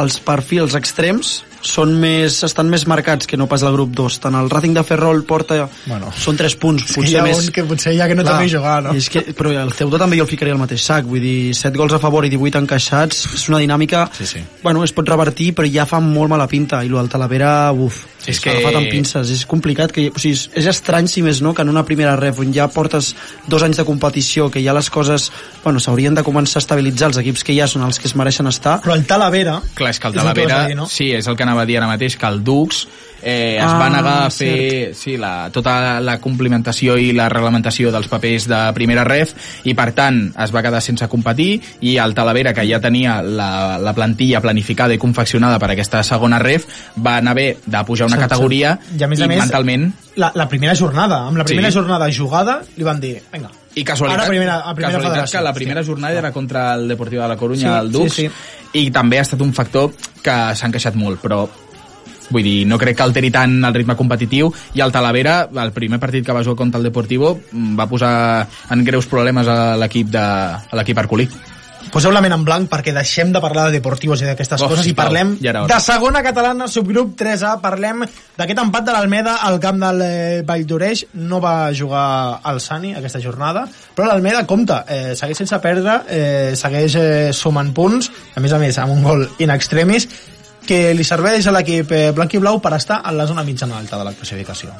Speaker 4: els perfils extrems són més, estan més marcats que no pas el grup 2. Tant el Racing de Ferrol porta...
Speaker 3: Bueno.
Speaker 4: són 3 punts,
Speaker 3: És que
Speaker 4: potser
Speaker 3: hi ha
Speaker 4: més...
Speaker 3: un que potser ja que no
Speaker 4: Clar,
Speaker 3: també jugar, no?
Speaker 4: És que, però el Ceuta també jo el ficaria al mateix sac, vull dir, 7 gols a favor i 18 encaixats, és una dinàmica...
Speaker 3: Sí, sí.
Speaker 4: Bueno, es pot revertir, però ja fa molt mala pinta, i el Talavera, uf,
Speaker 5: És
Speaker 4: és
Speaker 5: que-
Speaker 4: que... agafat amb pinces, és complicat, que, o sigui, és- estrany, si més no, que en una primera ref, on ja portes dos anys de competició, que ja les coses, bueno, s'haurien de començar a estabilitzar, els equips que ja són els que es mereixen estar,
Speaker 3: Però el Talavera...
Speaker 5: Clar, és que el
Speaker 3: que
Speaker 5: Talavera,
Speaker 3: dir, no?
Speaker 5: sí, és el que anava a dir ara mateix, que el Dux eh, es
Speaker 4: Ah,
Speaker 5: va negar a fer sí, la, tota la complimentació i la reglamentació dels papers de primera ref i per tant es va quedar sense competir i el Talavera, que ja tenia la, la plantilla planificada i confeccionada per aquesta segona ref, va anar bé de pujar una
Speaker 3: Cert,
Speaker 5: categoria
Speaker 3: cert. I a més a més,
Speaker 5: mentalment
Speaker 3: La, la primera jornada, amb la primera
Speaker 5: Sí.
Speaker 3: jornada jugada, li van dir, vinga,
Speaker 5: I casualitat,
Speaker 3: Ara primera- a primera
Speaker 5: casualitat
Speaker 3: federació,
Speaker 5: que la primera
Speaker 3: hòstia.
Speaker 5: jornada era contra el Deportiu de la Corunya,
Speaker 3: Sí,
Speaker 5: el Dux,
Speaker 3: sí,
Speaker 5: i també ha estat un factor que s'ha encaixat molt, però Vull dir, no crec que alteri tant el ritme competitiu i el Talavera, el primer partit que va jugar contra el Deportivo, mm, va posar en greus problemes a l'equip de l'equip arcolí.
Speaker 3: Poseu la ment en blanc perquè deixem de parlar de deportivos i d'aquestes
Speaker 5: Oh,
Speaker 3: coses i
Speaker 5: sisplau,
Speaker 3: parlem
Speaker 5: ja
Speaker 3: de segona catalana, subgrup 3A. Parlem d'aquest empat de l'Almeda al camp del eh, Valldoreix. No va jugar el Sani aquesta jornada, però l'Almeda compta, eh, segueix sense perdre, eh, segueix eh, sumant punts, a més a més amb un gol in extremis, que li serveix a l'equip eh, blanc i blau per estar en la zona mitjana alta de la classificació.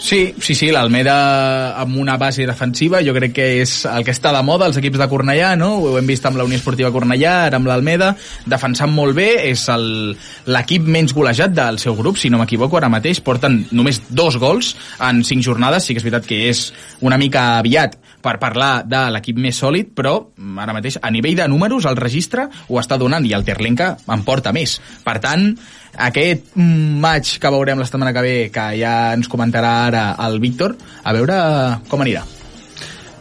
Speaker 5: Sí, sí, sí, l'Almeda amb una base defensiva, jo crec que és el que està de moda als equips de Cornellà, no? Ho hem vist amb la Unió Esportiva Cornellà, ara amb l'Almeda, defensant molt bé, és l'equip menys golejat del seu grup, si no m'equivoco, ara mateix, porten només dos gols en cinc jornades, sí que és veritat que és una mica aviat per parlar de l'equip més sòlid, però ara mateix a nivell de números el registre ho està donant i el Terlenca en porta més. Per tant, aquest maig que veurem la setmana que ve, que ja ens comentarà ara el Víctor, a veure com anirà.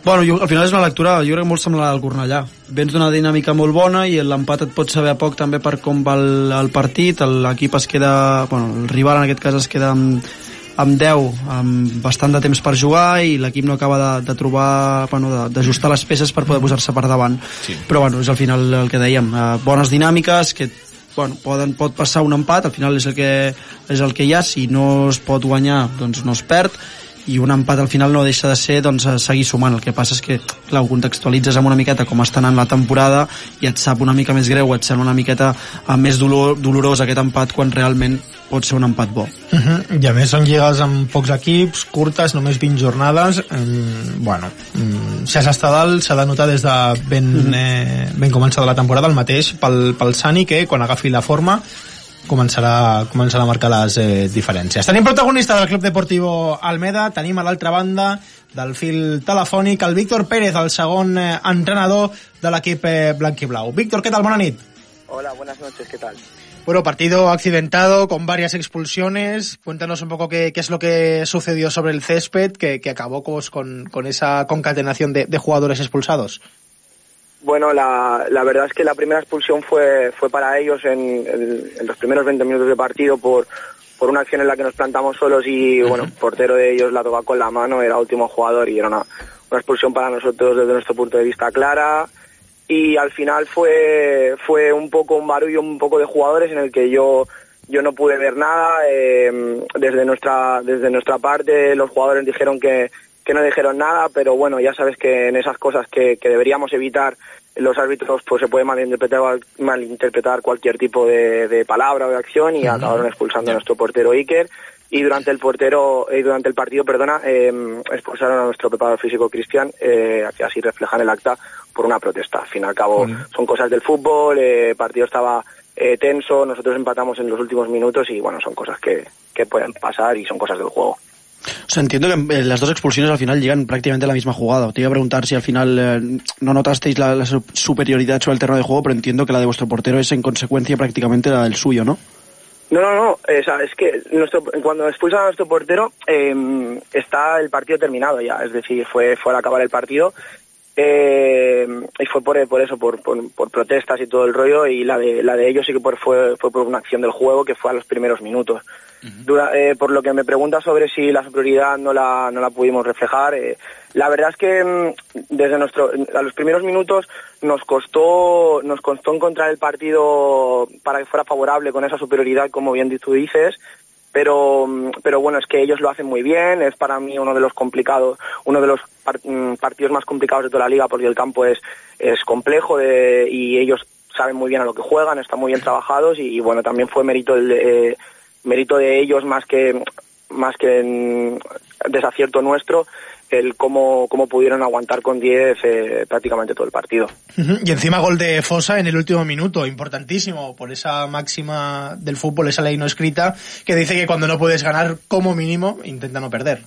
Speaker 4: Bueno, jo, al final és una lectura, jo crec molt semblant al Cornellà. Vens d'una dinàmica molt bona i l'empat et pot saber a poc també per com va el, el partit, l'equip es queda, bueno, el rival en aquest cas es queda amb, amb 10, amb bastant de temps per jugar i l'equip no acaba de, de trobar, bueno, de- d'ajustar les peces per poder posar-se per davant.
Speaker 5: Sí.
Speaker 4: Però bueno, és al final el que dèiem, eh, bones dinàmiques que bueno, poden, pot passar un empat, al final és el, que, és el que hi ha, si no es pot guanyar doncs no es perd i un empat al final no deixa de ser doncs, eh, seguir sumant. El que passa és que clar, ho contextualitzes amb una miqueta com està anant la temporada i et sap una mica més greu, et sembla una miqueta eh, més dolor, dolorós aquest empat quan realment pot ser un empat bo.
Speaker 3: Uh -huh. I a més són lligues amb pocs equips, curtes, només 20 jornades. Mm, bueno, mm, si has estat dalt s'ha de notar des de ben, eh, ben començada la temporada el mateix pel, pel Sani que quan agafi la forma començarà, començarà a marcar les eh, diferències. Tenim protagonista del Club Deportivo Almeda, tenim a l'altra banda del fil telefònic el Víctor Pérez, el segon eh, entrenador de l'equip eh, blanc i blau. Víctor, què tal? Bona nit.
Speaker 7: Hola, buenas noches, ¿qué tal?
Speaker 3: Bueno, partido accidentado con varias expulsiones. Cuéntanos un poco qué, qué es lo que sucedió sobre el césped que, que acabó pues, con, con esa concatenación de, de jugadores expulsados.
Speaker 7: Bueno, la, la verdad es que la primera expulsión fue, fue para ellos en, en- en los primeros 20 minutos de partido por, por una acción en la que nos plantamos solos y, bueno, el portero de ellos la tocó con la mano, era último jugador y era una, una expulsión para nosotros desde nuestro punto de vista clara. Y al final fue, fue un poco un barullo, un poco de jugadores en el que yo, yo no pude ver nada. eh, desde, nuestra, desde nuestra parte los jugadores dijeron que, que no dijeron nada, pero bueno, ya sabes que en esas cosas que, que deberíamos evitar los árbitros pues se puede malinterpretar, malinterpretar cualquier tipo de, de palabra o de acción y acabaron expulsando a nuestro portero Iker. Y durante el portero y durante el partido perdona eh, expulsaron a nuestro preparador físico Cristian eh, que así reflejan el acta por una protesta. Al fin y al cabo son cosas del fútbol eh, el partido estaba eh, tenso nosotros empatamos en los últimos minutos y bueno son cosas que, que pueden pasar y son cosas del juego
Speaker 4: O sea, entiendo que eh, las dos expulsiones al final llegan prácticamente a la misma jugada. Te iba a preguntar si al final eh, no notasteis la, la su- superioridad sobre el terreno de juego, pero entiendo que la de vuestro portero es en consecuencia prácticamente la del suyo, ¿no?
Speaker 7: No, no, no. eh, es que cuando expulsan a nuestro portero eh, está el partido terminado ya. Es decir, fue, fue al acabar el partido eh, y fue por, por eso, por, por, por protestas y todo el rollo. Y la de, la de ellos sí que por- fue, fue por una acción del juego que fue a los primeros minutos. Dura- eh, por lo que me pregunta sobre si la superioridad no la, no la pudimos reflejar, eh, la verdad es que mm, desde nuestro, a los primeros minutos nos costó, nos costó encontrar el partido para que fuera favorable con esa superioridad, como bien tú dices, pero, mm, pero bueno, es que ellos lo hacen muy bien, es para mí uno de los complicados, uno de los mm, partidos más complicados de toda la liga porque el campo es, es complejo y ellos saben muy bien a lo que juegan, están muy bien trabajados y, bueno, también fue mérito el eh, mérito de ellos más que más que mm, desacierto nuestro el cómo, cómo pudieron aguantar con 10 eh, prácticamente todo el partido.
Speaker 3: Y encima gol de Fosa en el último minuto, importantísimo por esa máxima del fútbol, esa ley no escrita, que dice que cuando no puedes ganar, como mínimo, intenta no perder.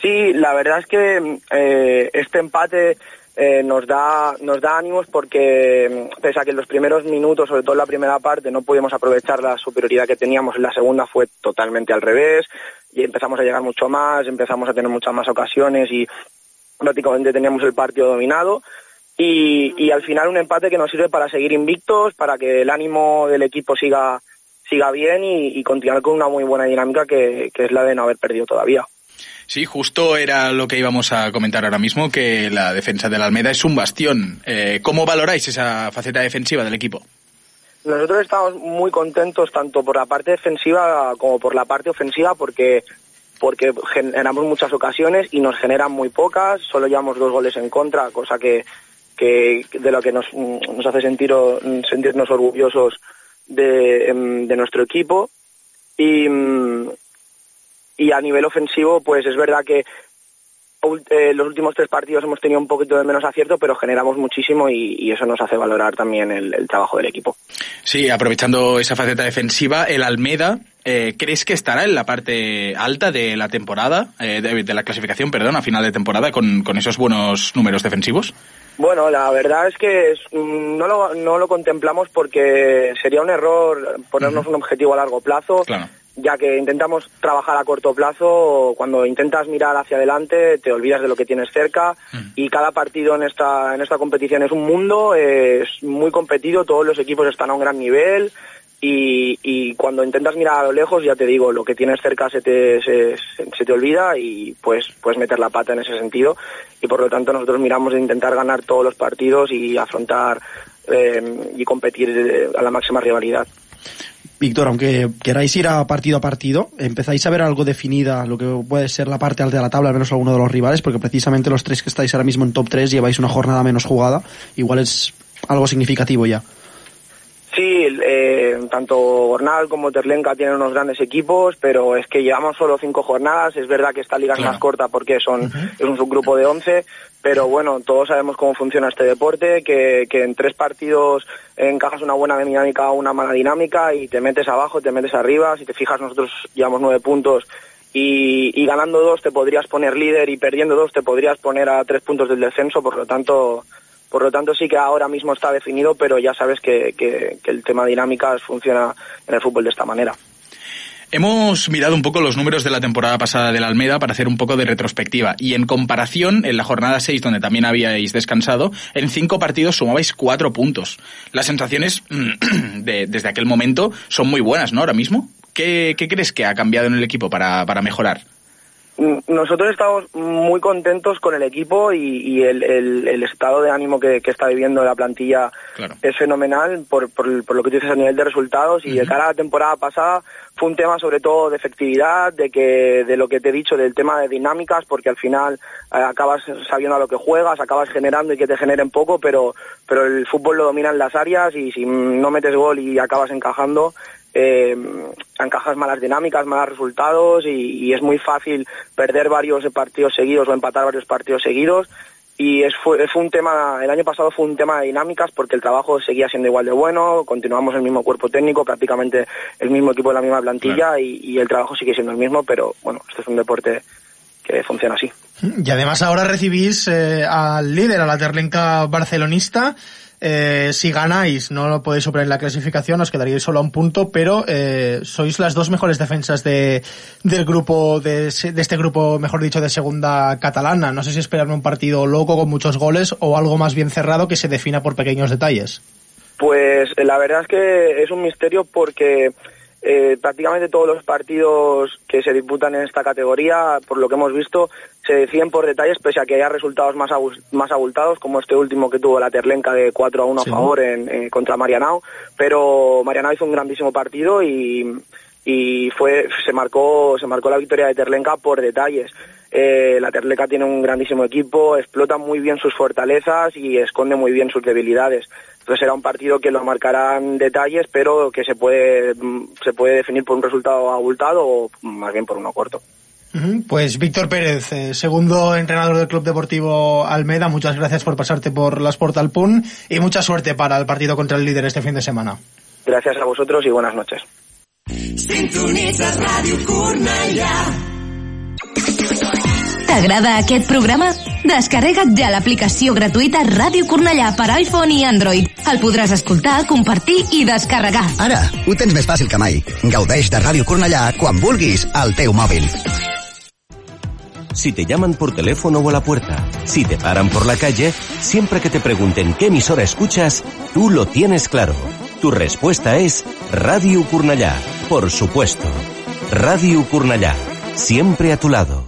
Speaker 7: Sí, la verdad es que eh, este empate eh, nos da nos da ánimos porque mm, pese a que en los primeros minutos, sobre todo en la primera parte, no pudimos aprovechar la superioridad que teníamos, en la segunda fue totalmente al revés y empezamos a llegar mucho más, empezamos a tener muchas más ocasiones y prácticamente teníamos el partido dominado. Y, y al final un empate que nos sirve para seguir invictos, para que el ánimo del equipo siga siga bien y, continuar con una muy buena dinámica que es la de no haber perdido todavía.
Speaker 5: Sí, justo era lo que íbamos a comentar ahora mismo, que la defensa de la Almeda es un bastión. Eh, ¿Cómo valoráis esa faceta defensiva del equipo?
Speaker 7: Nosotros estamos muy contentos tanto por la parte defensiva como por la parte ofensiva porque porque generamos muchas ocasiones y nos generan muy pocas, solo llevamos dos goles en contra, cosa que, que de lo que nos, nos hace sentir, sentirnos orgullosos de, em, de nuestro equipo. Y, y a nivel ofensivo, pues es verdad que eh, los últimos tres partidos hemos tenido un poquito de menos acierto, pero generamos muchísimo y, y eso nos hace valorar también el, el, trabajo del equipo.
Speaker 5: Sí, aprovechando esa faceta defensiva, el Almeda, eh, ¿crees que estará en la parte alta de la temporada, eh, de, de, la clasificación, perdón, a final de temporada, con, con esos buenos números defensivos?
Speaker 7: Bueno, la verdad es que no, lo, no lo contemplamos porque sería un error ponernos uh -huh. un objetivo a largo plazo.
Speaker 5: Claro
Speaker 7: ya que intentamos trabajar a corto plazo, cuando intentas mirar hacia adelante te olvidas de lo que tienes cerca mm. y cada partido en esta, en esta competición es un mundo, es muy competido, todos los equipos están a un gran nivel y, y cuando intentas mirar a lo lejos, ya te digo, lo que tienes cerca se te, se, se te olvida y pues puedes meter la pata en ese sentido y por lo tanto nosotros miramos de intentar ganar todos los partidos y afrontar eh, y competir a la máxima rivalidad.
Speaker 4: Víctor, aunque queráis ir a partido a partido, empezáis a ver algo definida, lo que puede ser la parte alta de la tabla, al menos alguno de los rivales, porque precisamente los tres que estáis ahora mismo en top 3 lleváis una jornada menos jugada, igual es algo significativo ya.
Speaker 7: Sí, eh, tanto Gornal como Terlenca tienen unos grandes equipos, pero es que llevamos solo cinco jornadas. Es verdad que esta liga claro. es más corta porque son, uh -huh. es un subgrupo de 11, pero bueno, todos sabemos cómo funciona este deporte, que, que en tres partidos encajas una buena dinámica o una mala dinámica y te metes abajo, te metes arriba. Si te fijas, nosotros llevamos nueve puntos y, y ganando dos te podrías poner líder y perdiendo dos te podrías poner a tres puntos del descenso, por lo tanto por lo tanto, sí que ahora mismo está definido, pero ya sabes que, que, el tema dinámicas funciona en el fútbol de esta manera.
Speaker 5: Hemos mirado un poco los números de la temporada pasada de la Almeda para hacer un poco de retrospectiva y en comparación, en la jornada 6 donde también habíais descansado, en cinco partidos sumabais cuatro puntos. Las sensaciones de, desde aquel momento son muy buenas, ¿no? Ahora mismo. ¿Qué, qué crees que ha cambiado en el equipo para, para mejorar?
Speaker 7: Nosotros estamos muy contentos con el equipo y, y el, el, el, estado de ánimo que, que, está viviendo la plantilla
Speaker 5: claro.
Speaker 7: es fenomenal por, por, por, lo que tú dices a nivel de resultados y uh -huh. de cara a la temporada pasada fue un tema sobre todo de efectividad, de que de lo que te he dicho del tema de dinámicas, porque al final eh, acabas sabiendo a lo que juegas, acabas generando y que te generen poco, pero pero el fútbol lo dominan las áreas y si no metes gol y acabas encajando, eh, encajas malas dinámicas, malos resultados y, y, es muy fácil perder varios partidos seguidos o empatar varios partidos seguidos. Y es, fue, fue un tema, el año pasado fue un tema de dinámicas porque el trabajo seguía siendo igual de bueno, continuamos el mismo cuerpo técnico, prácticamente el mismo equipo de la misma plantilla claro. y, y el trabajo sigue siendo el mismo, pero bueno, este es un deporte que funciona así.
Speaker 3: Y además ahora recibís eh, al líder, a la Terlenca barcelonista, eh, si ganáis no lo podéis superar en la clasificación, os quedaríais solo a un punto, pero eh, sois las dos mejores defensas de, del grupo, de, de, este grupo, mejor dicho, de segunda catalana. No sé si esperan un partido loco con muchos goles o algo más bien cerrado que se defina por pequeños detalles.
Speaker 7: Pues la verdad es que es un misterio porque eh, prácticamente todos los partidos que se disputan en esta categoría, por lo que hemos visto, se deciden por detalles, pese a que haya resultados más, más abultados, como este último que tuvo la Terlenca de 4 a 1 sí. a favor en, en, contra Marianao. Pero Marianao hizo un grandísimo partido y, y fue, se marcó, se marcó la victoria de Terlenca por detalles. Eh, la Terleca tiene un grandísimo equipo, explota muy bien sus fortalezas y esconde muy bien sus debilidades. Entonces será un partido que lo marcarán detalles, pero que se puede, se puede definir por un resultado abultado o más bien por uno corto.
Speaker 3: Pues Víctor Pérez, eh, segundo entrenador del Club Deportivo Almeda, muchas gracias por pasarte por las Portal Pun y mucha suerte para el partido contra el líder este fin de semana.
Speaker 7: Gracias a vosotros y buenas noches.
Speaker 8: Sintonitzes Ràdio Cornellà. T'agrada aquest programa? Descarrega't ja l'aplicació gratuïta Ràdio Cornellà per iPhone i Android. El podràs escoltar, compartir i descarregar.
Speaker 9: Ara, ho tens més fàcil que mai. Gaudeix de Ràdio Cornellà quan vulguis al teu mòbil.
Speaker 10: Si te llaman por teléfono o a la puerta, si te paran por la calle, siempre que te pregunten qué emisora escuchas, tú lo tienes claro Tu respuesta es Radio Curnallá, por supuesto. Radio Curnallá, siempre a tu lado.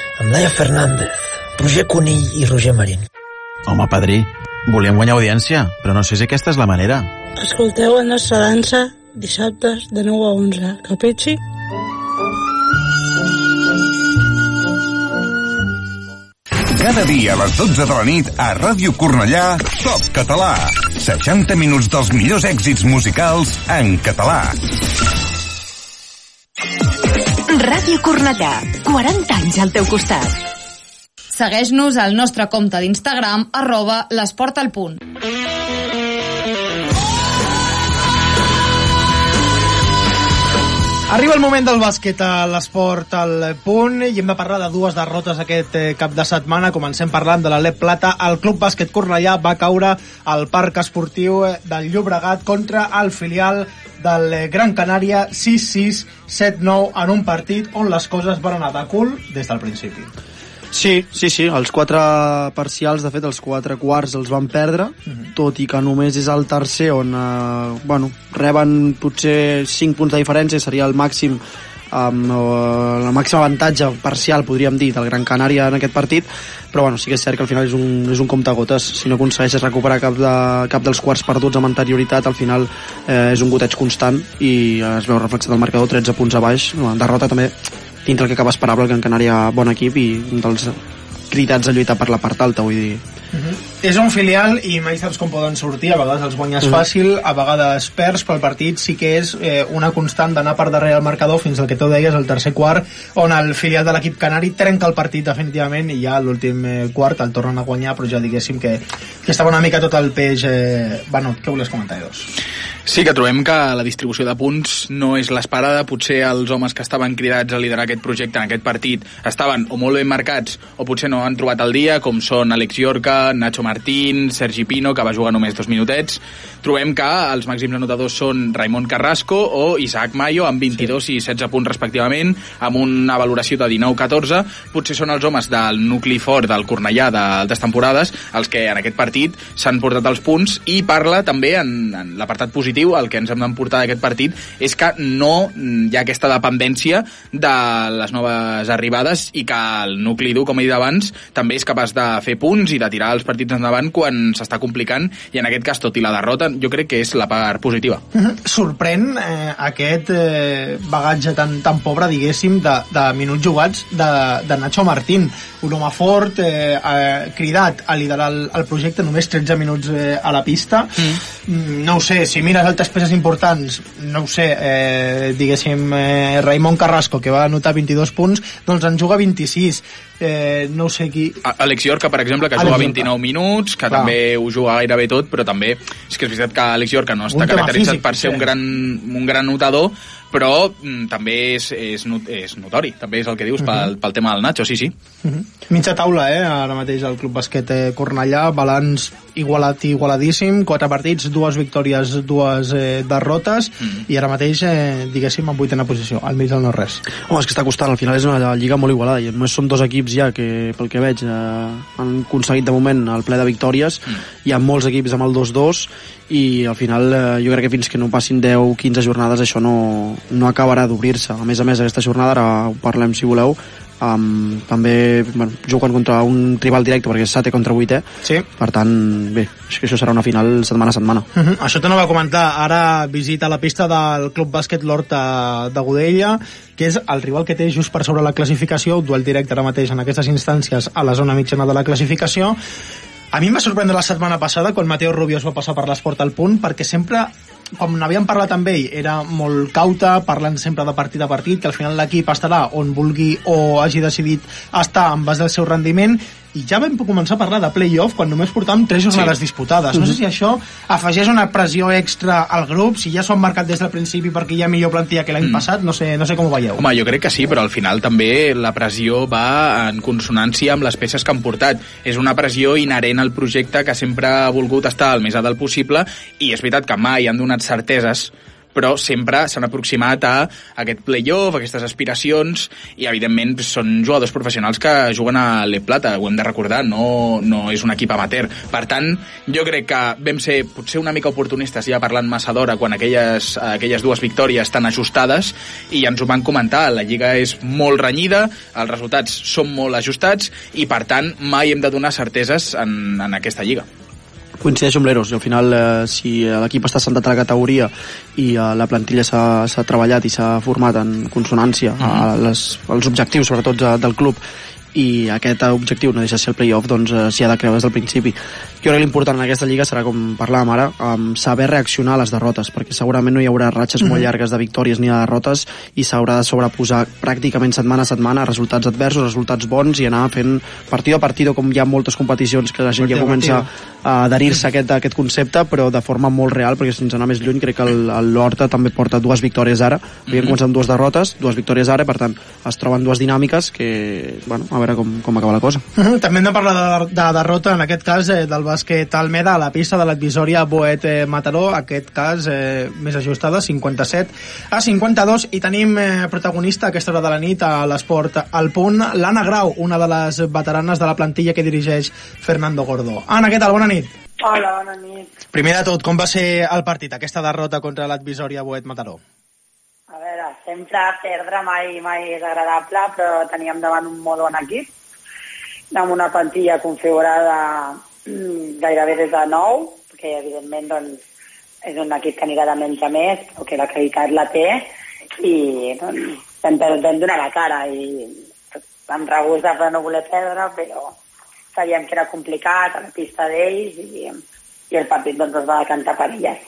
Speaker 11: amb Laia Fernández, Roger Conill i Roger Marín.
Speaker 12: Home, padrí, volíem guanyar audiència, però no sé si aquesta és la manera.
Speaker 13: Escolteu el nostre dansa dissabtes de 9 a 11. Capitxi?
Speaker 14: Cada dia a les 12 de la nit a Ràdio Cornellà, Top Català. 60 minuts dels millors èxits musicals en català.
Speaker 8: Ràdio Cornellà, 40 anys al teu costat.
Speaker 2: Segueix-nos al nostre compte d'Instagram arroba l'esport al punt.
Speaker 3: Arriba el moment del bàsquet a l'esport al punt i hem de parlar de dues derrotes aquest eh, cap de setmana. Comencem parlant de l'Alep Plata. El Club Bàsquet Cornellà va caure al Parc Esportiu eh, del Llobregat contra el filial del eh, Gran Canària 6-6, 7-9 en un partit on les coses van anar de cul des del principi.
Speaker 4: Sí, sí, sí, els quatre parcials, de fet, els quatre quarts els van perdre, tot i que només és el tercer on, eh, bueno, reben potser 5 punts de diferència, seria el màxim amb eh, el màxim avantatge parcial, podríem dir, del Gran Canària en aquest partit, però bueno, sí que és cert que al final és un, és un comptagotes. Si no aconsegueixes recuperar cap, de, cap dels quarts perduts amb anterioritat, al final eh, és un goteig constant i es veu reflexat el marcador 13 punts a baix. Bueno, derrota també dintre el que acaba esperable, el Gran Canària bon equip i un dels cridats a lluitar per la part alta, vull dir.
Speaker 3: Uh -huh. És un filial i mai saps com poden sortir, a vegades els guanyes
Speaker 4: Mhm.
Speaker 3: uh -huh. fàcil, a vegades perds, però el partit sí que és eh, una constant d'anar per darrere el marcador fins al que tu deies, el tercer quart, on el filial de l'equip canari trenca el partit definitivament i ja l'últim eh, quart el tornen a guanyar, però ja diguéssim que, que estava una mica tot el peix... Eh... Bueno, què volies comentar, Edos?
Speaker 5: Sí que trobem que la distribució de punts no és l'esperada. Potser els homes que estaven cridats a liderar aquest projecte en aquest partit estaven o molt ben marcats o potser no han trobat el dia, com són Alex Yorca, Nacho Martín, Sergi Pino, que va jugar només dos minutets. Trobem que els màxims anotadors són Raimon Carrasco o Isaac Mayo, amb 22 sí. i 16 punts respectivament, amb una valoració de 19-14. Potser són els homes del nucli fort del Cornellà d'altres temporades els que en aquest partit s'han portat els punts i parla també en, en l'apartat positiu, el que ens hem d'emportar d'aquest partit és que no hi ha aquesta dependència de les noves arribades i que el nucli dur, com he dit abans, també és capaç de fer punts i de tirar els partits endavant quan s'està complicant i en aquest cas, tot i la derrota, jo crec que és la part positiva.
Speaker 3: Uh -huh. Sorprèn eh, aquest eh, bagatge tan, tan pobre, diguéssim, de, de minuts jugats de, de Nacho Martín, un home fort, eh, eh, cridat a liderar el, el projecte, només 13 minuts eh, a la pista. Mm. No ho sé, si mires altres peces importants, no ho sé, eh, diguéssim, eh, Raimon Carrasco, que va anotar 22 punts, doncs en juga 26. Eh, no ho sé qui...
Speaker 5: Alex Yorca, per exemple, que
Speaker 3: Alex
Speaker 5: juga
Speaker 3: Yorca.
Speaker 5: 29 minuts, que
Speaker 3: Clar.
Speaker 5: també ho juga gairebé tot, però també és que és veritat que Alex Yorca no està
Speaker 3: Un
Speaker 5: caracteritzat
Speaker 3: físic,
Speaker 5: per ser
Speaker 3: sí.
Speaker 5: un gran, un gran notador, però mm, també és, és, not- és notori, també és el que dius pel, pel tema del Nacho, sí, sí.
Speaker 3: Uh -huh. Mitja taula, eh? Ara mateix el Club Basquet eh, Cornellà, balanç igualat i igualadíssim, quatre partits, dues victòries, dues eh, derrotes, mm. i ara mateix, eh, diguéssim, en vuitena posició, al mig del no-res.
Speaker 4: Home, és que està costant, al final és una lliga molt igualada i només són dos equips ja que, pel que veig, eh, han aconseguit de moment el ple de victòries mm. hi ha molts equips amb el 2-2 i al final eh, jo crec que fins que no passin 10-15 jornades això no, no acabarà d'obrir-se a més a més aquesta jornada, ara ho parlem si voleu um, també bueno, juguen contra un rival directe perquè és Sate contra 8
Speaker 3: sí.
Speaker 4: per tant, bé, és que això serà una final setmana a setmana
Speaker 3: Uh -huh. Això t'anava a comentar, ara visita la pista del Club Bàsquet l'Horta de Godella, que és el rival que té just per sobre la classificació, duel directe ara mateix en aquestes instàncies a la zona mitjana de la classificació. A mi em va sorprendre la setmana passada quan Mateo Rubio es va passar per l'esport al punt, perquè sempre com n'havíem parlat amb ell, era molt cauta, parlant sempre de partit a partit, que al final l'equip estarà on vulgui o hagi decidit estar en base al seu rendiment, i ja vam començar a parlar de play-off quan només portàvem tres jornades
Speaker 5: Sí.
Speaker 3: disputades. No sé
Speaker 5: Mhm.
Speaker 3: si això afegeix una pressió extra al grup, si ja s'ho han marcat des del principi perquè hi ha millor plantilla que l'any
Speaker 5: Mm.
Speaker 3: passat, no sé, no sé com ho veieu.
Speaker 5: Home, jo crec que sí, però al final també la pressió va en consonància amb les peces que han portat. És una pressió inherent al projecte que sempre ha volgut estar al més alt possible i és veritat que mai han donat certeses però sempre s'han aproximat a aquest play-off, aquestes aspiracions i evidentment són jugadors professionals que juguen a l'E Plata, ho hem de recordar no, no és un equip amateur. Per tant, jo crec que vam ser potser una mica oportunistes ja parlant massa d'hora quan aquelles, aquelles dues victòries estan ajustades i ens ho van comentar, la Lliga és molt renyida, els resultats són molt ajustats i per tant mai hem de donar certeses en, en aquesta Lliga
Speaker 4: coincideixo amb l'Eros, i al final eh, si l'equip està sentat a la categoria i eh, la plantilla s'ha treballat i s'ha format en consonància a les, als objectius sobretot de, del club i aquest objectiu no deixa de ser el playoff doncs eh, s'hi ha de creure des del principi jo crec que l'important en aquesta lliga serà com parlàvem ara um, saber reaccionar a les derrotes perquè segurament no hi haurà ratxes molt
Speaker 3: Mhm.
Speaker 4: llargues de victòries ni de derrotes i s'haurà de sobreposar pràcticament setmana a setmana resultats adversos, resultats bons i anar fent partido a partido com hi ha moltes competicions que la gent ja
Speaker 3: Partido
Speaker 4: comença a adherir-se a aquest, a aquest concepte però de forma molt real perquè sense anar més lluny crec que l'Horta també porta dues victòries ara havien
Speaker 3: Mhm.
Speaker 4: començat amb dues derrotes dues victòries ara, per tant es troben dues dinàmiques que, bueno, a veure com, com acaba la cosa
Speaker 3: Mhm, També hem de parlar de, de derrota, en aquest cas, eh, del bàsquet Almeda a la pista de l'advisòria Boet eh, Mataró, aquest cas eh, més ajustada, 57 a 52, i tenim eh, protagonista a aquesta hora de la nit a l'esport al punt, l'Anna Grau, una de les veteranes de la plantilla que dirigeix Fernando Gordo. Anna, què tal? Bona nit.
Speaker 13: Hola, bona nit.
Speaker 3: Primer de tot, com va ser el partit, aquesta derrota contra l'advisòria Boet Mataró?
Speaker 13: Veure, sempre perdre mai, mai és agradable, però teníem davant un molt bon equip, amb una plantilla configurada mm, gairebé des de nou, que evidentment doncs, és un equip que anirà de menys a més, però que la qualitat la té, i doncs, vam, vam donar la cara i amb regust de no voler perdre, però sabíem que era complicat a la pista d'ells i, i el partit doncs, es va decantar per elles.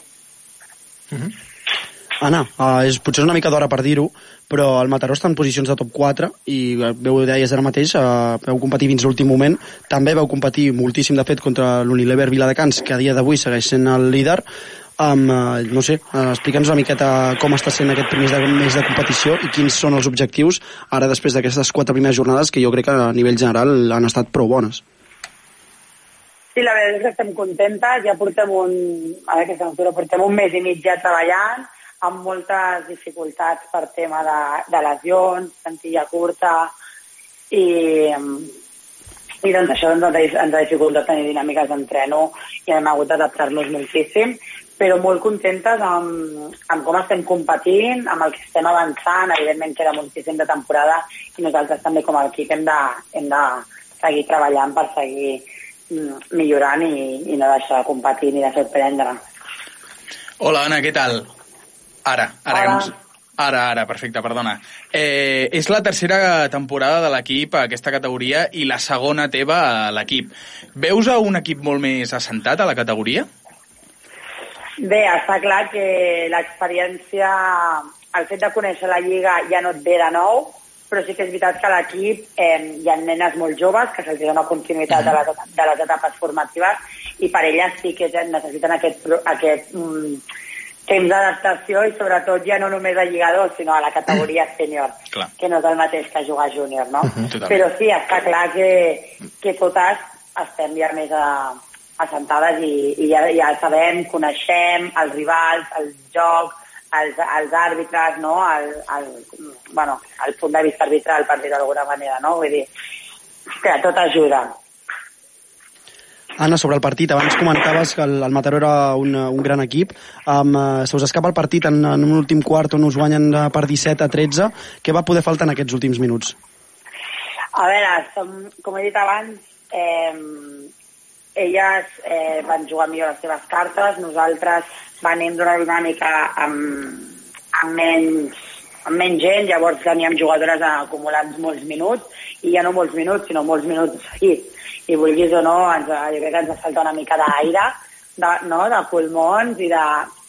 Speaker 4: Anna, uh, és, potser una mica d'hora per dir-ho, però el Mataró està en posicions de top 4 i eh, veu deies ara mateix, uh, veu competir fins l'últim moment, també veu competir moltíssim de fet contra l'Unilever Viladecans, que a dia d'avui segueix sent el líder, amb, uh, no sé, uh, explica'ns una miqueta com està sent aquest primer mes de competició i quins són els objectius ara després d'aquestes quatre primeres jornades que jo crec que a nivell general han estat prou bones.
Speaker 13: Sí, la veritat és que estem contentes, ja portem un, a aquesta altura, portem un mes i mig ja treballant, amb moltes dificultats per tema de, de lesions, plantilla curta, i, i doncs això ha, ens ha dificultat tenir dinàmiques d'entreno i hem hagut d'adaptar-nos moltíssim, però molt contentes amb, amb com estem competint, amb el que estem avançant, evidentment queda moltíssim de temporada i nosaltres també com a equip hem de, hem de seguir treballant per seguir mm, millorant i, i no deixar de competir ni de sorprendre.
Speaker 5: Hola, Anna, què tal? Ara, ara,
Speaker 13: Hola.
Speaker 5: que. Ara, ara, perfecte, perdona. Eh, és la tercera temporada de l'equip a aquesta categoria i la segona teva a l'equip. Veus a un equip molt més assentat a la categoria?
Speaker 13: Bé, està clar que l'experiència, el fet de conèixer la Lliga ja no et ve de nou, però sí que és veritat que a l'equip eh, hi ha nenes molt joves que se'ls dona continuïtat de les, de les etapes formatives i per elles sí que necessiten aquest, aquest mm, temps d'adaptació i sobretot ja no només a lligadors, sinó a la categoria sènior,
Speaker 5: Clar.
Speaker 13: que no és el mateix que jugar júnior, no?
Speaker 5: Mhm, totalment.
Speaker 13: Però sí, està clar que, que totes estem ja més a, assentades i, i ja, ja sabem, coneixem els rivals, el joc, els, els àrbitres, no? el, el, bueno, el punt de vista arbitral, per dir-ho d'alguna manera, no? Vull dir, que tot ajuda.
Speaker 4: Anna, sobre el partit, abans comentaves que el, el Mataró era un, un gran equip. Um, se us escapa el partit en, en un últim quart on us guanyen per 17 a 13. Què va poder faltar en aquests últims minuts?
Speaker 13: A veure, som, com he dit abans, eh, elles eh, van jugar millor les seves cartes, nosaltres venim d'una dinàmica amb, amb, menys, amb menys gent, llavors teníem jugadores acumulant molts minuts, i ja no molts minuts, sinó molts minuts seguits. I vulguis o no, ens, jo crec que ens falta una mica d'aire, de, no? de pulmons i de,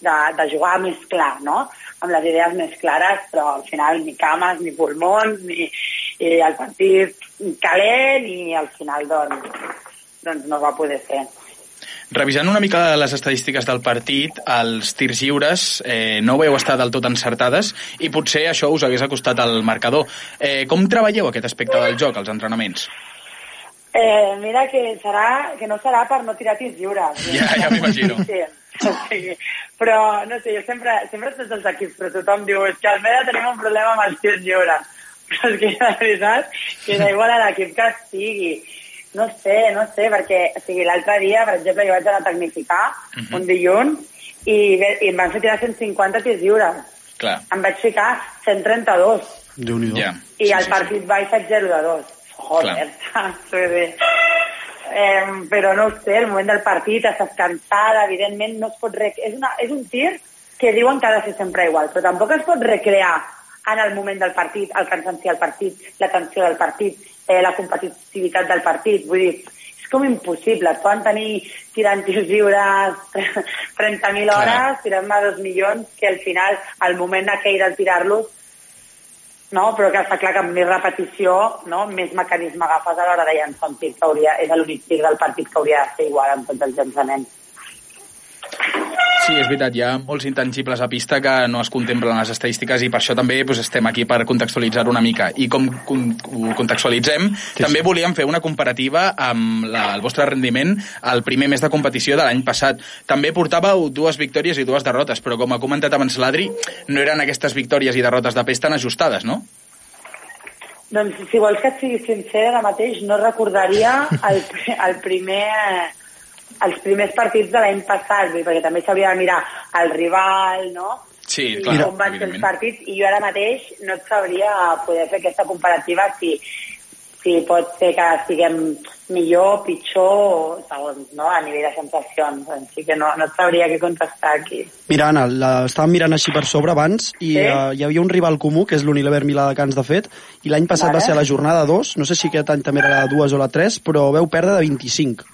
Speaker 13: de, de jugar més clar, no? amb les idees més clares, però al final ni cames, ni pulmons, ni, i el partit calent i al final doncs, doncs no va poder ser.
Speaker 5: Revisant una mica les estadístiques del partit, els tirs lliures eh, no veu estar del tot encertades i potser això us hagués acostat al marcador. Eh, com treballeu aquest aspecte del joc, als entrenaments?
Speaker 13: Eh, mira que, serà, que no serà per no tirar tirs lliures.
Speaker 5: Ja, ja m'imagino.
Speaker 13: Sí, o sigui, però, no sé, jo sempre, sempre tots els equips, però tothom diu, és que al Meda tenim un problema amb els tirs lliures. Però és que la veritat, que da igual a l'equip que sigui. No sé, no sé, perquè o sigui, l'altre dia, per exemple, jo vaig anar a tecnificar uh -huh. un dilluns i, i em van fer tirar 150 tirs lliures.
Speaker 5: Clar.
Speaker 13: Em vaig ficar 132
Speaker 4: déu nhi
Speaker 5: Ja.
Speaker 13: i el partit va i faig 0 de 2. Joder, saps? Eh, però no ho sé, el moment del partit, estàs cansada, evidentment no es pot... Rec... És, una, és un tir que diuen que ha de ser sempre igual, però tampoc es pot recrear en el moment del partit, el cansanci del partit, la tensió del partit, eh, la competitivitat del partit. Vull dir, és com impossible. Et poden tenir tirant tirs lliures 30.000 hores, tirant-me dos milions, que al final, al moment aquell del tirar-los, no? però que està clar que amb més repetició, no? més mecanisme agafes a l'hora de llançar un tir que hauria, és l'únic tir del partit que hauria de ser igual en tots els llançaments.
Speaker 5: Sí, és veritat, hi ha molts intangibles a pista que no es contemplen en les estadístiques i per això també doncs, estem aquí per contextualitzar una mica. I com con ho contextualitzem, sí, també sí. volíem fer una comparativa amb la, el vostre rendiment al primer mes de competició de l'any passat. També portàveu dues victòries i dues derrotes, però com ha comentat abans l'Adri, no eren aquestes victòries i derrotes de pes tan ajustades, no?
Speaker 13: Doncs si vols que et sigui sincera, ara mateix no recordaria el, el primer els primers partits de l'any passat, vull perquè també s'hauria de mirar el rival, no?
Speaker 5: Sí,
Speaker 13: I
Speaker 5: clar,
Speaker 13: com van ser els partits, i jo ara mateix no et sabria poder fer aquesta comparativa si, si pot ser que estiguem millor, pitjor, segons, no?, a nivell de sensacions. Així que no, no et sabria què contestar aquí.
Speaker 4: Mira, Anna, la, estàvem mirant així per sobre abans i
Speaker 13: Sí?
Speaker 4: eh, hi havia un rival comú, que és l'Unilever Milà de Cans, de fet, i l'any passat
Speaker 13: Vale.
Speaker 4: va ser a la jornada 2, no sé si aquest any també era la 2 o la 3, però veu perdre de 25.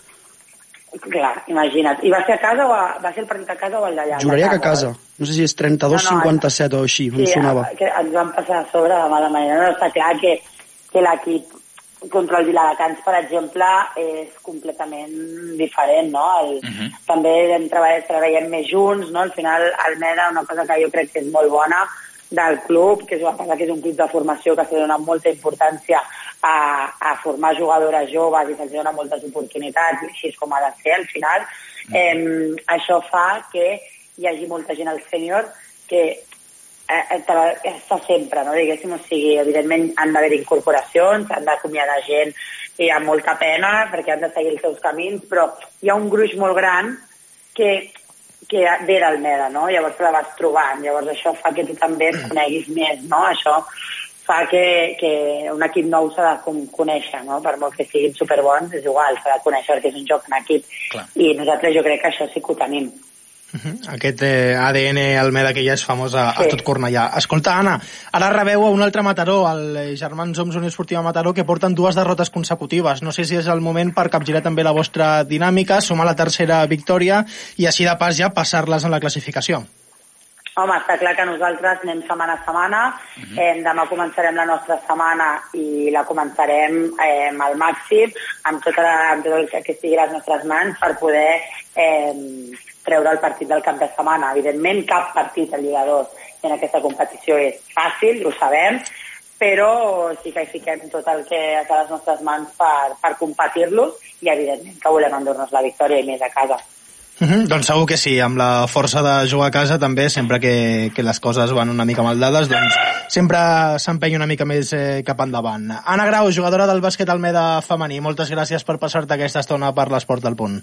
Speaker 13: Clar, imagina't. I va ser a casa o a, va ser el partit a casa o el d'allà?
Speaker 4: Juraria que a casa. No sé si és 32-57 o així, em
Speaker 13: Sí,
Speaker 4: sonava.
Speaker 13: que ens van passar a sobre de mala manera. No, està clar que, que l'equip contra el Viladecans, per exemple, és completament diferent, no? El, També hem treballat, treballem més junts, no? Al final, Almeda, una cosa que jo crec que és molt bona del club, que és una cosa que és un club de formació que s'ha donat molta importància a, a formar jugadores joves i se'ls dona moltes oportunitats, així és com ha de ser al final. Eh, això fa que hi hagi molta gent al sènior que eh, eh, treba- està sempre, no? diguéssim, o sigui, evidentment han d'haver incorporacions, han d'acomiadar gent i amb molta pena perquè han de seguir els seus camins, però hi ha un gruix molt gran que, que ve d'Almeda, no? Llavors la vas trobant, llavors això fa que tu també et coneguis més, no? Això fa que, que un equip nou s'ha de con- conèixer, no? Per molt que siguin superbons, és igual, s'ha de conèixer perquè és un joc en equip.
Speaker 5: Clar.
Speaker 13: I nosaltres jo crec que això sí que ho tenim.
Speaker 3: Aquest eh, ADN Almeda que ja és famós a, a
Speaker 13: Sí.
Speaker 3: tot Cornellà. Escolta, Anna, ara rebeu a un altre Mataró, el eh, Germans Oms Unió Esportiva Mataró, que porten dues derrotes consecutives. No sé si és el moment per capgirar també la vostra dinàmica, sumar la tercera victòria i així de pas ja passar-les en la classificació.
Speaker 13: Home, està clar que nosaltres anem setmana a setmana. eh, demà començarem la nostra setmana i la començarem eh, al màxim amb tot, la, amb tot el que, que estigui a les nostres mans per poder eh, treure el partit del cap de setmana. Evidentment, cap partit al Lliga 2 en aquesta competició és fàcil, ho sabem, però sí que hi fiquem tot el que està a les nostres mans per, per competir-los i, evidentment, que volem endur-nos la victòria i més a casa.
Speaker 3: Uh -huh, doncs segur que sí, amb la força de jugar a casa també, sempre que, que les coses van una mica mal dades, doncs sempre s'empenya una mica més eh, cap endavant. Anna Grau, jugadora del bàsquet Almeda femení, moltes gràcies per passar-te aquesta estona per l'Esport del Punt.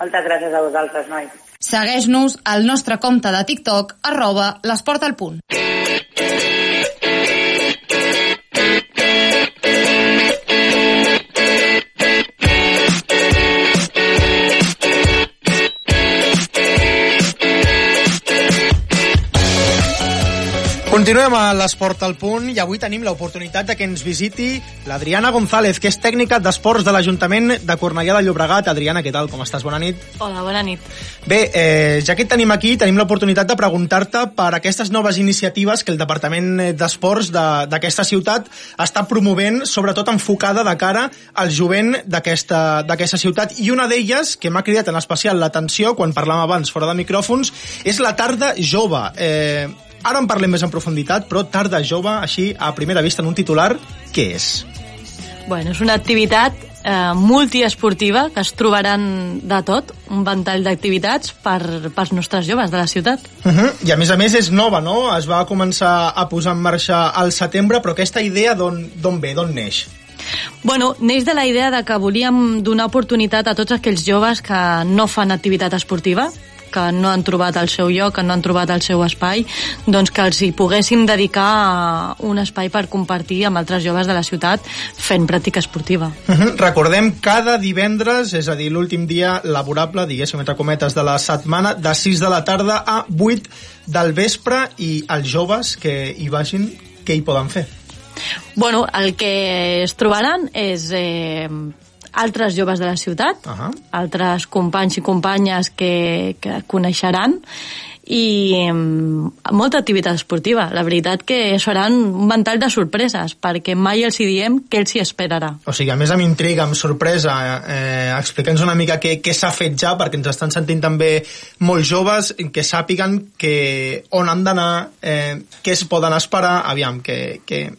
Speaker 13: Moltes gràcies a vosaltres, nois.
Speaker 2: Segueix-nos al nostre compte de TikTok, arroba l'esport al punt.
Speaker 3: Continuem a l'Esport al Punt i avui tenim l'oportunitat de que ens visiti l'Adriana González, que és tècnica d'esports de l'Ajuntament de Cornellà de Llobregat. Adriana, què tal? Com estàs? Bona nit.
Speaker 15: Hola, bona nit.
Speaker 3: Bé, eh, ja que et tenim aquí, tenim l'oportunitat de preguntar-te per aquestes noves iniciatives que el Departament d'Esports de- d'aquesta ciutat està promovent, sobretot enfocada de cara al jovent d'aquesta ciutat. I una d'elles, que m'ha cridat en especial l'atenció quan parlàvem abans fora de micròfons, és la tarda jove. Eh, ara en parlem més en profunditat, però tarda jove, així, a primera vista, en un titular, què és?
Speaker 15: Bueno, és una activitat eh, multiesportiva que es trobaran de tot, un ventall d'activitats per, pels nostres joves de la ciutat.
Speaker 3: Uh -huh. I a més a més és nova, no? Es va començar a posar en marxa al setembre, però aquesta idea d'on ve, d'on neix?
Speaker 15: Bueno, neix de la idea de que volíem donar oportunitat a tots aquells joves que no fan activitat esportiva, que no han trobat el seu lloc, que no han trobat el seu espai, doncs que els hi poguéssim dedicar un espai per compartir amb altres joves de la ciutat fent pràctica esportiva.
Speaker 3: Uh -huh. Recordem cada divendres, és a dir, l'últim dia laborable, diguéssim, entre cometes, de la setmana, de 6 de la tarda a 8 del vespre, i els joves que hi vagin, què hi poden fer?
Speaker 15: Bueno, el que es trobaran és eh, altres joves de la ciutat,
Speaker 3: uh -huh.
Speaker 15: altres companys i companyes que, que coneixeran i eh, molta activitat esportiva. La veritat que seran un ventall de sorpreses, perquè mai els hi diem què els hi esperarà.
Speaker 3: O sigui, a més amb intriga, amb sorpresa, eh, explica'ns una mica què, què s'ha fet ja, perquè ens estan sentint també molts joves que sàpiguen que on han d'anar, eh, què es poden esperar, aviam, que, que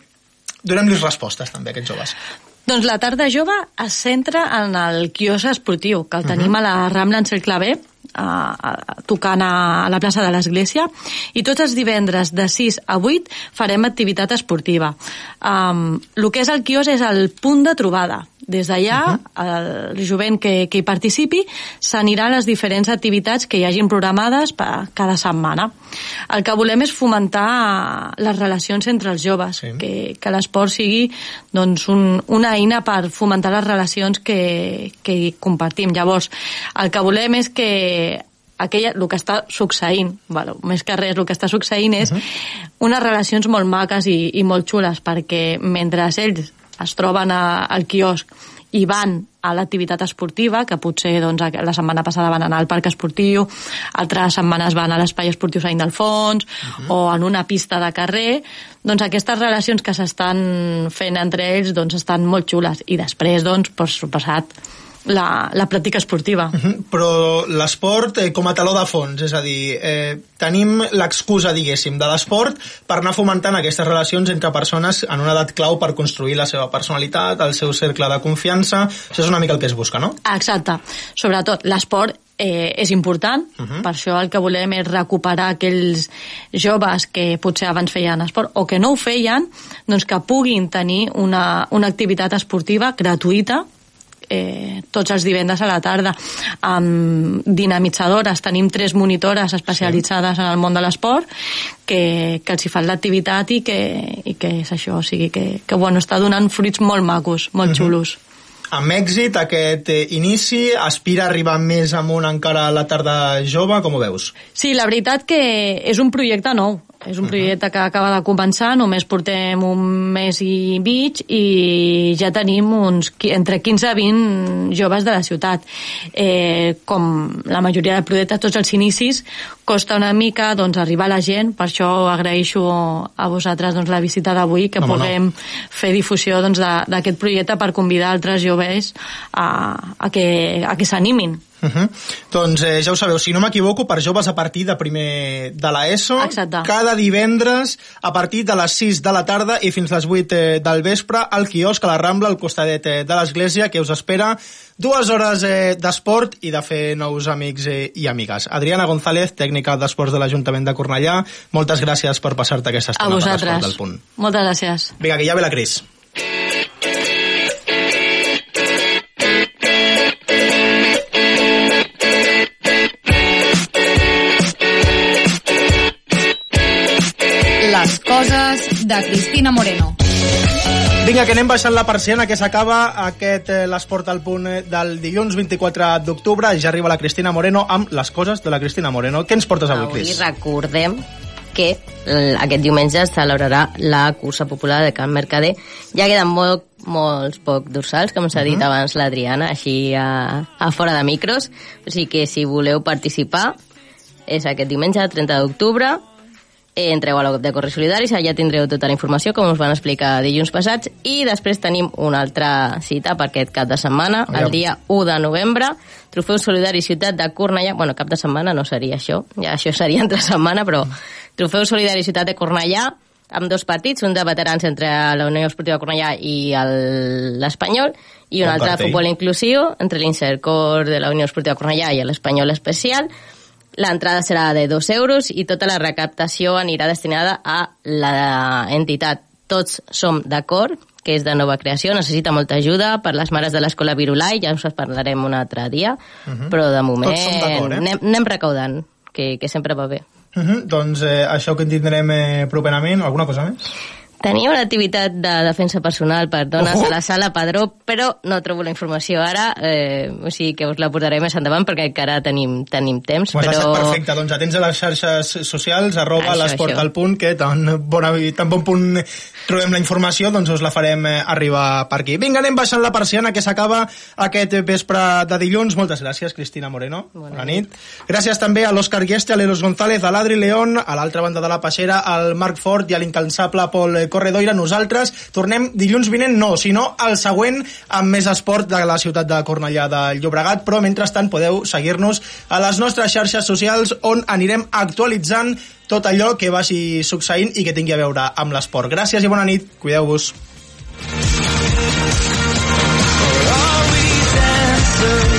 Speaker 3: donem-los respostes també a aquests joves.
Speaker 15: Doncs la tarda jove es centra en el quiosc esportiu, que el tenim a la Rambla en Cercle B, a, a, tocant a, a la plaça de l'Església, i tots els divendres de 6 a 8 farem activitat esportiva. Um, el que és el quiosc és el punt de trobada. Des d'allà, uh -huh. el jovent que, que hi participi s'anirà a les diferents activitats que hi hagin programades per cada setmana. El que volem és fomentar les relacions entre els joves, sí. que, que l'esport sigui doncs, un, una eina per fomentar les relacions que, que compartim. Llavors, el que volem és que aquella, el que està succeint, bueno, més que res, el que està succeint és uh -huh. unes relacions molt maques i, i molt xules, perquè mentre ells es troben a, al quiosc i van a l'activitat esportiva, que potser doncs, la setmana passada van anar al parc esportiu, altres setmanes van a l'espai esportiu Saint d'Alfons, uh -huh. o en una pista de carrer, doncs aquestes relacions que s'estan fent entre ells doncs, estan molt xules. I després, doncs, per suposat, la, la pràctica esportiva.
Speaker 3: Uh -huh. Però l'esport eh, com a taló de fons, és a dir, eh, tenim l'excusa, diguéssim, de l'esport per anar fomentant aquestes relacions entre persones en una edat clau per construir la seva personalitat, el seu cercle de confiança, això és una mica el que es busca, no?
Speaker 15: Exacte. Sobretot, l'esport eh, és important, uh -huh. per això el que volem és recuperar aquells joves que potser abans feien esport o que no ho feien, doncs que puguin tenir una, una activitat esportiva gratuïta eh, tots els divendres a la tarda amb dinamitzadores, tenim tres monitores especialitzades sí. en el món de l'esport que, que els hi fan l'activitat i, que, i que és això, o sigui que, que bueno, està donant fruits molt macos, molt uh -huh. xulos
Speaker 3: amb èxit aquest eh, inici, aspira a arribar més amunt encara a la tarda jove, com ho veus?
Speaker 15: Sí, la veritat que és un projecte nou, és un projecte que acaba de començar, només portem un mes i mig i ja tenim uns entre 15 i 20 joves de la ciutat. Eh, com la majoria de projectes, tots els inicis, costa una mica doncs, arribar a la gent, per això agraeixo a vosaltres doncs, la visita d'avui, que
Speaker 3: Home,
Speaker 15: puguem
Speaker 3: no.
Speaker 15: fer difusió doncs, d'aquest projecte per convidar altres joves a, a que, a que s'animin.
Speaker 3: Uh -huh. Doncs eh, ja ho sabeu, si no m'equivoco, per joves a partir de primer de l'ESO, cada divendres a partir de les 6 de la tarda i fins les 8 eh, del vespre al quiosc a la Rambla, al costadet eh, de l'església, que us espera dues hores eh, d'esport i de fer nous amics eh, i amigues. Adriana González, tècnica d'esports de l'Ajuntament de Cornellà, moltes gràcies per passar-te aquesta
Speaker 15: A
Speaker 3: estona per l'esport
Speaker 15: vosaltres.
Speaker 3: del punt.
Speaker 15: Moltes gràcies.
Speaker 3: Vinga, que ja ve la Cris.
Speaker 2: Coses de Cristina Moreno.
Speaker 3: Vinga, que anem baixant la persiana, que s'acaba aquest eh, l'esport al punt eh, del dilluns 24 d'octubre. Ja arriba la Cristina Moreno amb les coses de la Cristina Moreno. Què ens portes avui,
Speaker 6: Avui
Speaker 3: Cris?
Speaker 6: recordem que eh, aquest diumenge es celebrarà la cursa popular de Can Mercader. Ja queden molt, molts poc dorsals, com s'ha dit
Speaker 3: Mhm.
Speaker 6: abans l'Adriana, així a, a fora de micros. O sigui que si voleu participar, és aquest diumenge, 30 d'octubre, eh, entreu a la web de Corre Solidaris, allà tindreu tota la informació, com us van explicar dilluns passats, i després tenim una altra cita per aquest cap de setmana,
Speaker 3: Aviam.
Speaker 6: el dia 1 de novembre, Trofeu Solidari Ciutat de Cornellà, bueno, cap de setmana no seria això, ja això seria entre setmana, però Trofeu Solidari Ciutat de Cornellà, amb dos partits, un de veterans entre la Unió Esportiva Cornellà i l'Espanyol, i un
Speaker 3: Bon
Speaker 6: altre de futbol inclusiu entre l'Insercor de la Unió Esportiva Cornellà i l'Espanyol Especial. L'entrada serà de 2 euros i tota la recaptació anirà destinada a la entitat Tots som d'acord, que és de nova creació, necessita molta ajuda per les mares de l'escola Virulai, ja us parlarem un altre dia,
Speaker 3: Mhm.
Speaker 6: però de moment
Speaker 3: eh?
Speaker 6: anem, anem recaudant, que, que sempre va bé.
Speaker 3: Uh -huh. Doncs eh, això que en tindrem eh, properament, alguna cosa més?
Speaker 6: Tenia una activitat de defensa personal per dones
Speaker 3: Oh!
Speaker 6: a la sala Padró, però no trobo la informació ara, eh, o sigui que us la portaré més endavant perquè encara tenim, tenim temps,
Speaker 3: Pues
Speaker 6: però...
Speaker 3: perfecte, doncs atents a les xarxes socials, arroba l'esport al punt, que tan bon, tan bon punt trobem la informació, doncs us la farem eh, arribar per aquí. Vinga, anem baixant la persiana, que s'acaba aquest vespre de dilluns. Moltes gràcies, Cristina Moreno. Bona, Bona nit. Gràcies també a l'Òscar Gueste, a l'Eros González, a l'Adri León, a l'altra banda de la passera, al Marc Fort i a l'incansable Pol Corredoira. Nosaltres tornem dilluns vinent, no, sinó el següent amb més esport de la ciutat de Cornellà de Llobregat, però mentrestant podeu seguir-nos a les nostres xarxes socials on anirem actualitzant tot allò que vagi succeint i que tingui a veure amb l'esport. Gràcies i bona nit, cuideu-vos. Oh,